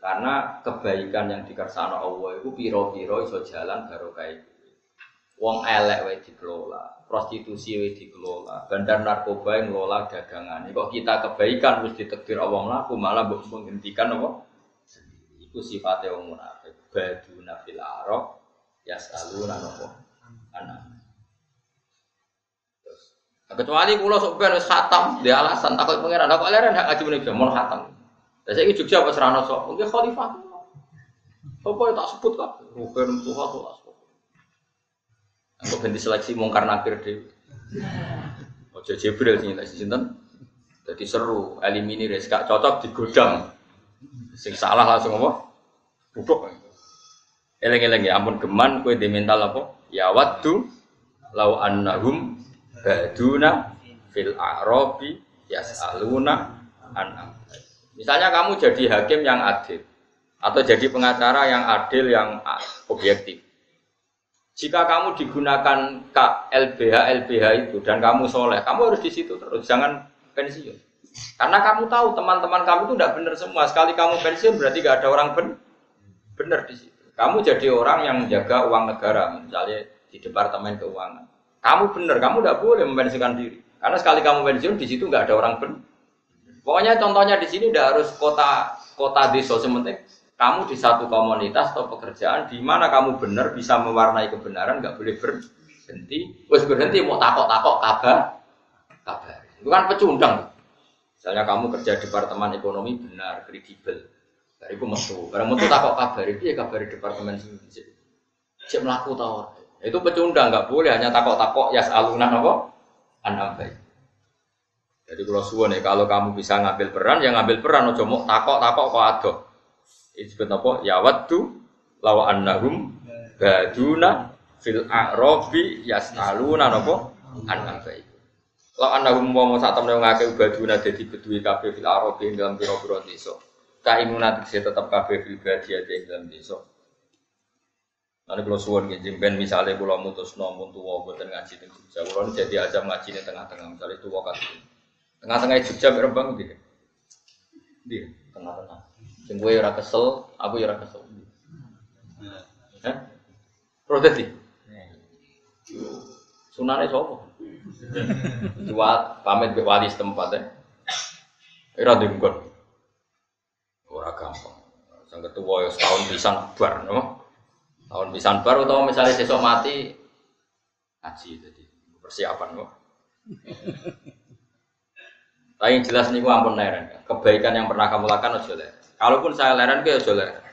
Speaker 1: Karena kebaikan yang dikersano Allah itu piro-piro iso jalan barokah itu. Wong elek wae dikelola, prostitusi wae dikelola, bandar narkoba yang ngelola dagangan. Kok kita kebaikan wis ditekdir Allah mlaku malah menghentikan apa? Iku sifatnya wong munafik. Baduna fil arok yasaluna napa? Anak. Kecuali kulo sok ben wis khatam, dia alasan takut pangeran, aku leren hak ngaji meneh mon khatam. Lah saiki Jogja apa serana sok? Mungkin khalifah. Apa tak sebut kok? Ruben Tuhan tuh tak sebut. Aku ganti seleksi mungkar nakir dhewe. Ojo Jibril sing tak sinten. Jadi seru, eliminir gak cocok digodam. Sing salah langsung apa? Duduk. Eleng-eleng ya ampun geman di mental apa? Ya waddu lau annahum baduna fil a'rabi yas'aluna an Misalnya kamu jadi hakim yang adil atau jadi pengacara yang adil yang objektif. Jika kamu digunakan K LBH LBH itu dan kamu soleh, kamu harus di situ terus, jangan pensiun. Karena kamu tahu teman-teman kamu itu tidak benar semua. Sekali kamu pensiun berarti gak ada orang ben benar di situ. Kamu jadi orang yang menjaga uang negara, misalnya di departemen keuangan. Kamu benar, kamu tidak boleh mempensiunkan diri. Karena sekali kamu pensiun di situ nggak ada orang benar. Pokoknya contohnya di sini tidak harus kota kota desa sementing kamu di satu komunitas atau pekerjaan di mana kamu benar bisa mewarnai kebenaran nggak boleh berhenti. Wes berhenti mau takok takok kabar kabar. Itu kan pecundang. Misalnya kamu kerja di departemen ekonomi benar kredibel. Dari itu metu. Barang metu takok kabar itu ya kabar departemen sini. Cek melaku tau. Itu pecundang nggak boleh hanya takok takok ya alunan apa? Anambai. Jadi kalau suwon ya, kalau kamu bisa ngambil peran, ya ngambil peran. Ojo mau takok takok kok ado. Itu disebut apa? Ya waktu lawa annahum baduna fil a'robi yas'aluna napa an ambai. Lawa annahum mau saat temen ngake baduna dadi bedui kafe fil a'robi ing dalam pira-pira desa. Kaimunat saya tetap kafe fil badia ing dalam desa. Nanti kalau suwon gitu, ben misalnya kalau mutus nomun tua buatan ngaji di kalau jadi aja ngaji di tengah-tengah, misalnya tua kasih Tengah-tengah Jogja Rembang gitu. Di tengah-tengah. Sing gue ora kesel, aku ora kesel. Hah? Protes di. Sunane sapa? Dua pamit ke wali setempat ya. Ora dengkon. Ora gampang. Sang ketua ya setahun pisan bar, no? Tahun pisan bar atau misalnya sesok mati ngaji jadi persiapan kok. Tapi yang jelas nih ampun leren. Kebaikan yang pernah kamu lakukan ojo leren. Kalaupun saya leren, gue ojo leren.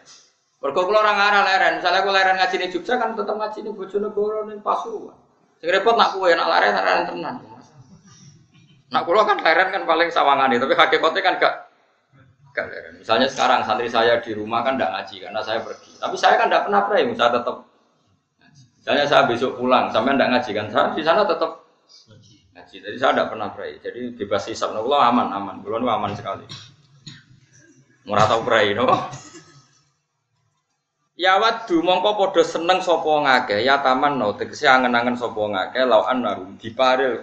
Speaker 1: Mergo kula orang arah leren, misalnya aku leren ngaji nih Jogja kan tetap ngaji nih Bojonegoro nih Pasuruan. Sing repot nak kue nak leren leren tenan. Nak kula kan leren kan paling sawangan tapi hakikatnya kan gak gak leren. Misalnya sekarang santri saya di rumah kan tidak ngaji karena saya pergi. Tapi saya kan tidak pernah pray, saya tetap Misalnya saya besok pulang, sampai tidak ngaji kan, saya di sana tetap ngaji. Jadi saya tidak pernah pray. Jadi bebas hisap. Nah, Allah aman, aman. Belum aman sekali. Murah tahu pray, no? Ya wadu mongko podo seneng sopo ngake ya taman no tegese angen-angen sopo ngake lau anarum diparil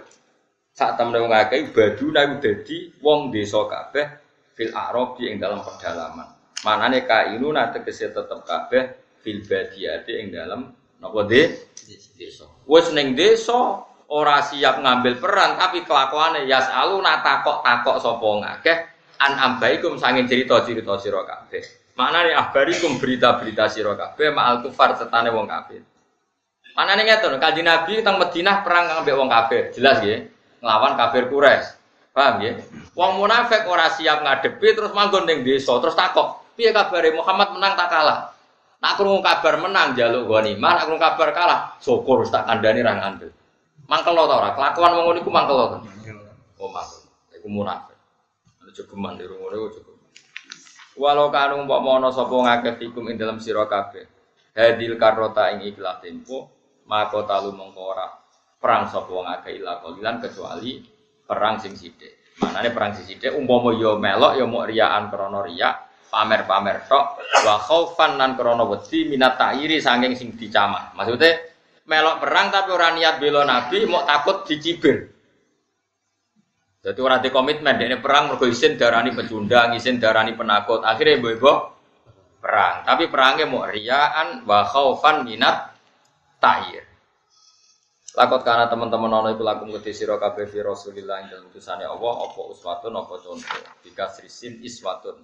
Speaker 1: saat temen ngake badu naik dadi wong desa kabeh fil arobi ing dalam pedalaman. Manane kainuna tegese tetep kabeh fil badiyati ing dalam napa de desa. Wis ning desa ora siap ngambil peran tapi kelakuannya ya selalu takok takok sopo ngakeh. An ambaikum sangin cerita cerita siro kabeh. Mana nih abarikum berita berita siro kabeh ma'al kufar setane wong mana nih ngerti kaji nabi tentang Madinah perang ngambil wong kabeh jelas ya ngelawan kafir kures paham ya wong munafik ora siap ngadepi terus manggon ning desa terus takok piye kabare? Muhammad menang tak kalah? Nak krungu kabar menang jaluk ghanimah nak krungu kabar kalah syukur tak kandhani ra ngambil Mangkel lo tau ora? Kelakuan wong ngono iku mangkel lo. Oh mangkel. Iku munafik. Ada jogeman di rumah itu jogeman. Walau kanu umpama ana sapa ngakeh fikum ing dalam sira kabeh. Hadil karota ing ikhlas tempo, maka talu mongko ora perang sapa wong akeh ila qalilan kecuali perang sing sithik. Manane perang sing sithik umpama ya melok ya mok riyaan krana riya, pamer-pamer tok wa khaufan lan krana wedi minat ta'iri saking sing dicamah. Maksudnya melok perang tapi ora niat bela nabi, mau takut dicibir. Jadi orang di komitmen, dia perang mergo isin darani pecundang, isin darani penakut. Akhirnya ibu-ibu perang. Tapi perangnya mau riaan, wa khaufan minat ta'ir. Lakot karena teman-teman ono iku lakum kedhi sira kabeh fi Rasulillah ing utusane Allah apa uswatun apa contoh. Bika srisin iswatun.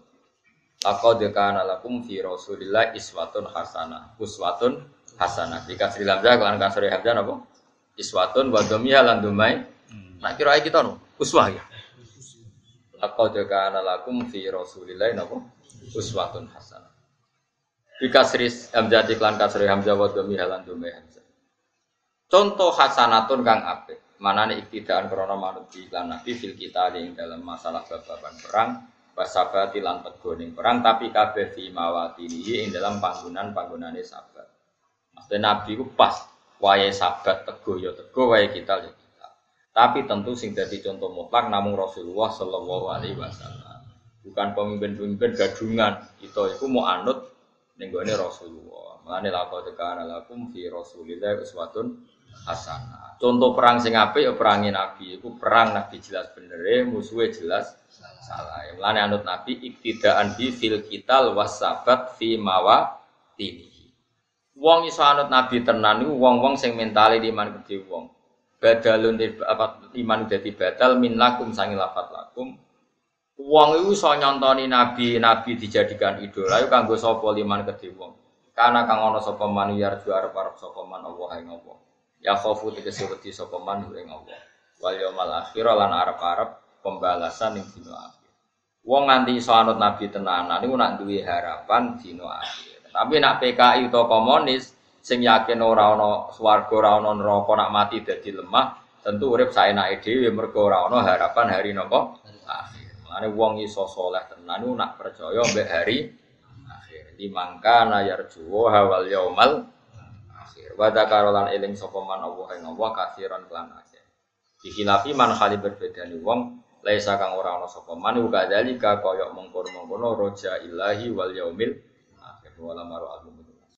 Speaker 1: Lakot kana lakum fi Rasulillah iswatun hasanah. Uswatun hasanah. Bika sri lamza kan kasri hamzah napa? Iswatun wa dhammiha lan dumai. Nah kira kita no uswah ya. Lakot kana lakum fi Rasulillah napa? Uswatun hasanah. Bika sri hamzah iklan kasri hamzah wa dhammiha lan dumai hamzah. Contoh hasanatun kang apik. Manane iktidaan krana manut lan nabi fil kita ing dalam masalah bababan perang wasabati lan tego ning perang tapi kabeh fi mawatinihi ing dalam panggonan-panggonane sabat. Maksudnya nabi ku pas wayahe sabat tego ya tego wayahe kita ya kita. Tapi tentu sing dadi contoh mutlak namung Rasulullah sallallahu alaihi wasallam. Bukan pemimpin-pemimpin gadungan. Kita iku mau anut ning Rasulullah. Mulane laqad kana lakum fi Rasulillah uswatun hasanah. Contoh perang sing apik ya perangi Nabi. Iku perang Nabi jelas bener, musuhnya jelas salah. Mulane anut Nabi iktidaan bi fil kital wasabat fi mawa tinihi. Wong iso anut Nabi tenan niku wong-wong sing mentale iman gede wong. Badalun apa iman dadi batal min lakum sangi lafat lakum. Wong iku iso nyontoni Nabi, Nabi dijadikan idola iku kanggo sapa liman gede wong. Karena kang ana sapa man yarju arep-arep sapa man Allah ing Allah. Ya khofu tegese wedi sapa man ing Allah. Wal yaumil akhir lan arep-arep pembalasan ing dina akhir. Wong nganti iso anut Nabi tenanan niku nak duwe harapan dina akhir. Tapi nak PKI utawa komunis sing yakin ora ana swarga ora ana neraka nak mati dadi lemah, tentu urip saenake dhewe mergo ora ana harapan hari napa akhir. Mane wong iso saleh tenan nak percaya mbek hari akhir. Di mangka na yarju hawal yaumal akhir. Wa dzakarolan eling sapa man Allah ing Allah kathiran kelan akeh. Dikhilafi man khali berbeda ni wong laisa kang ora ana sapa man uga dalika kaya mengkono-mengkono roja ilahi wal yaumil akhir wala maru al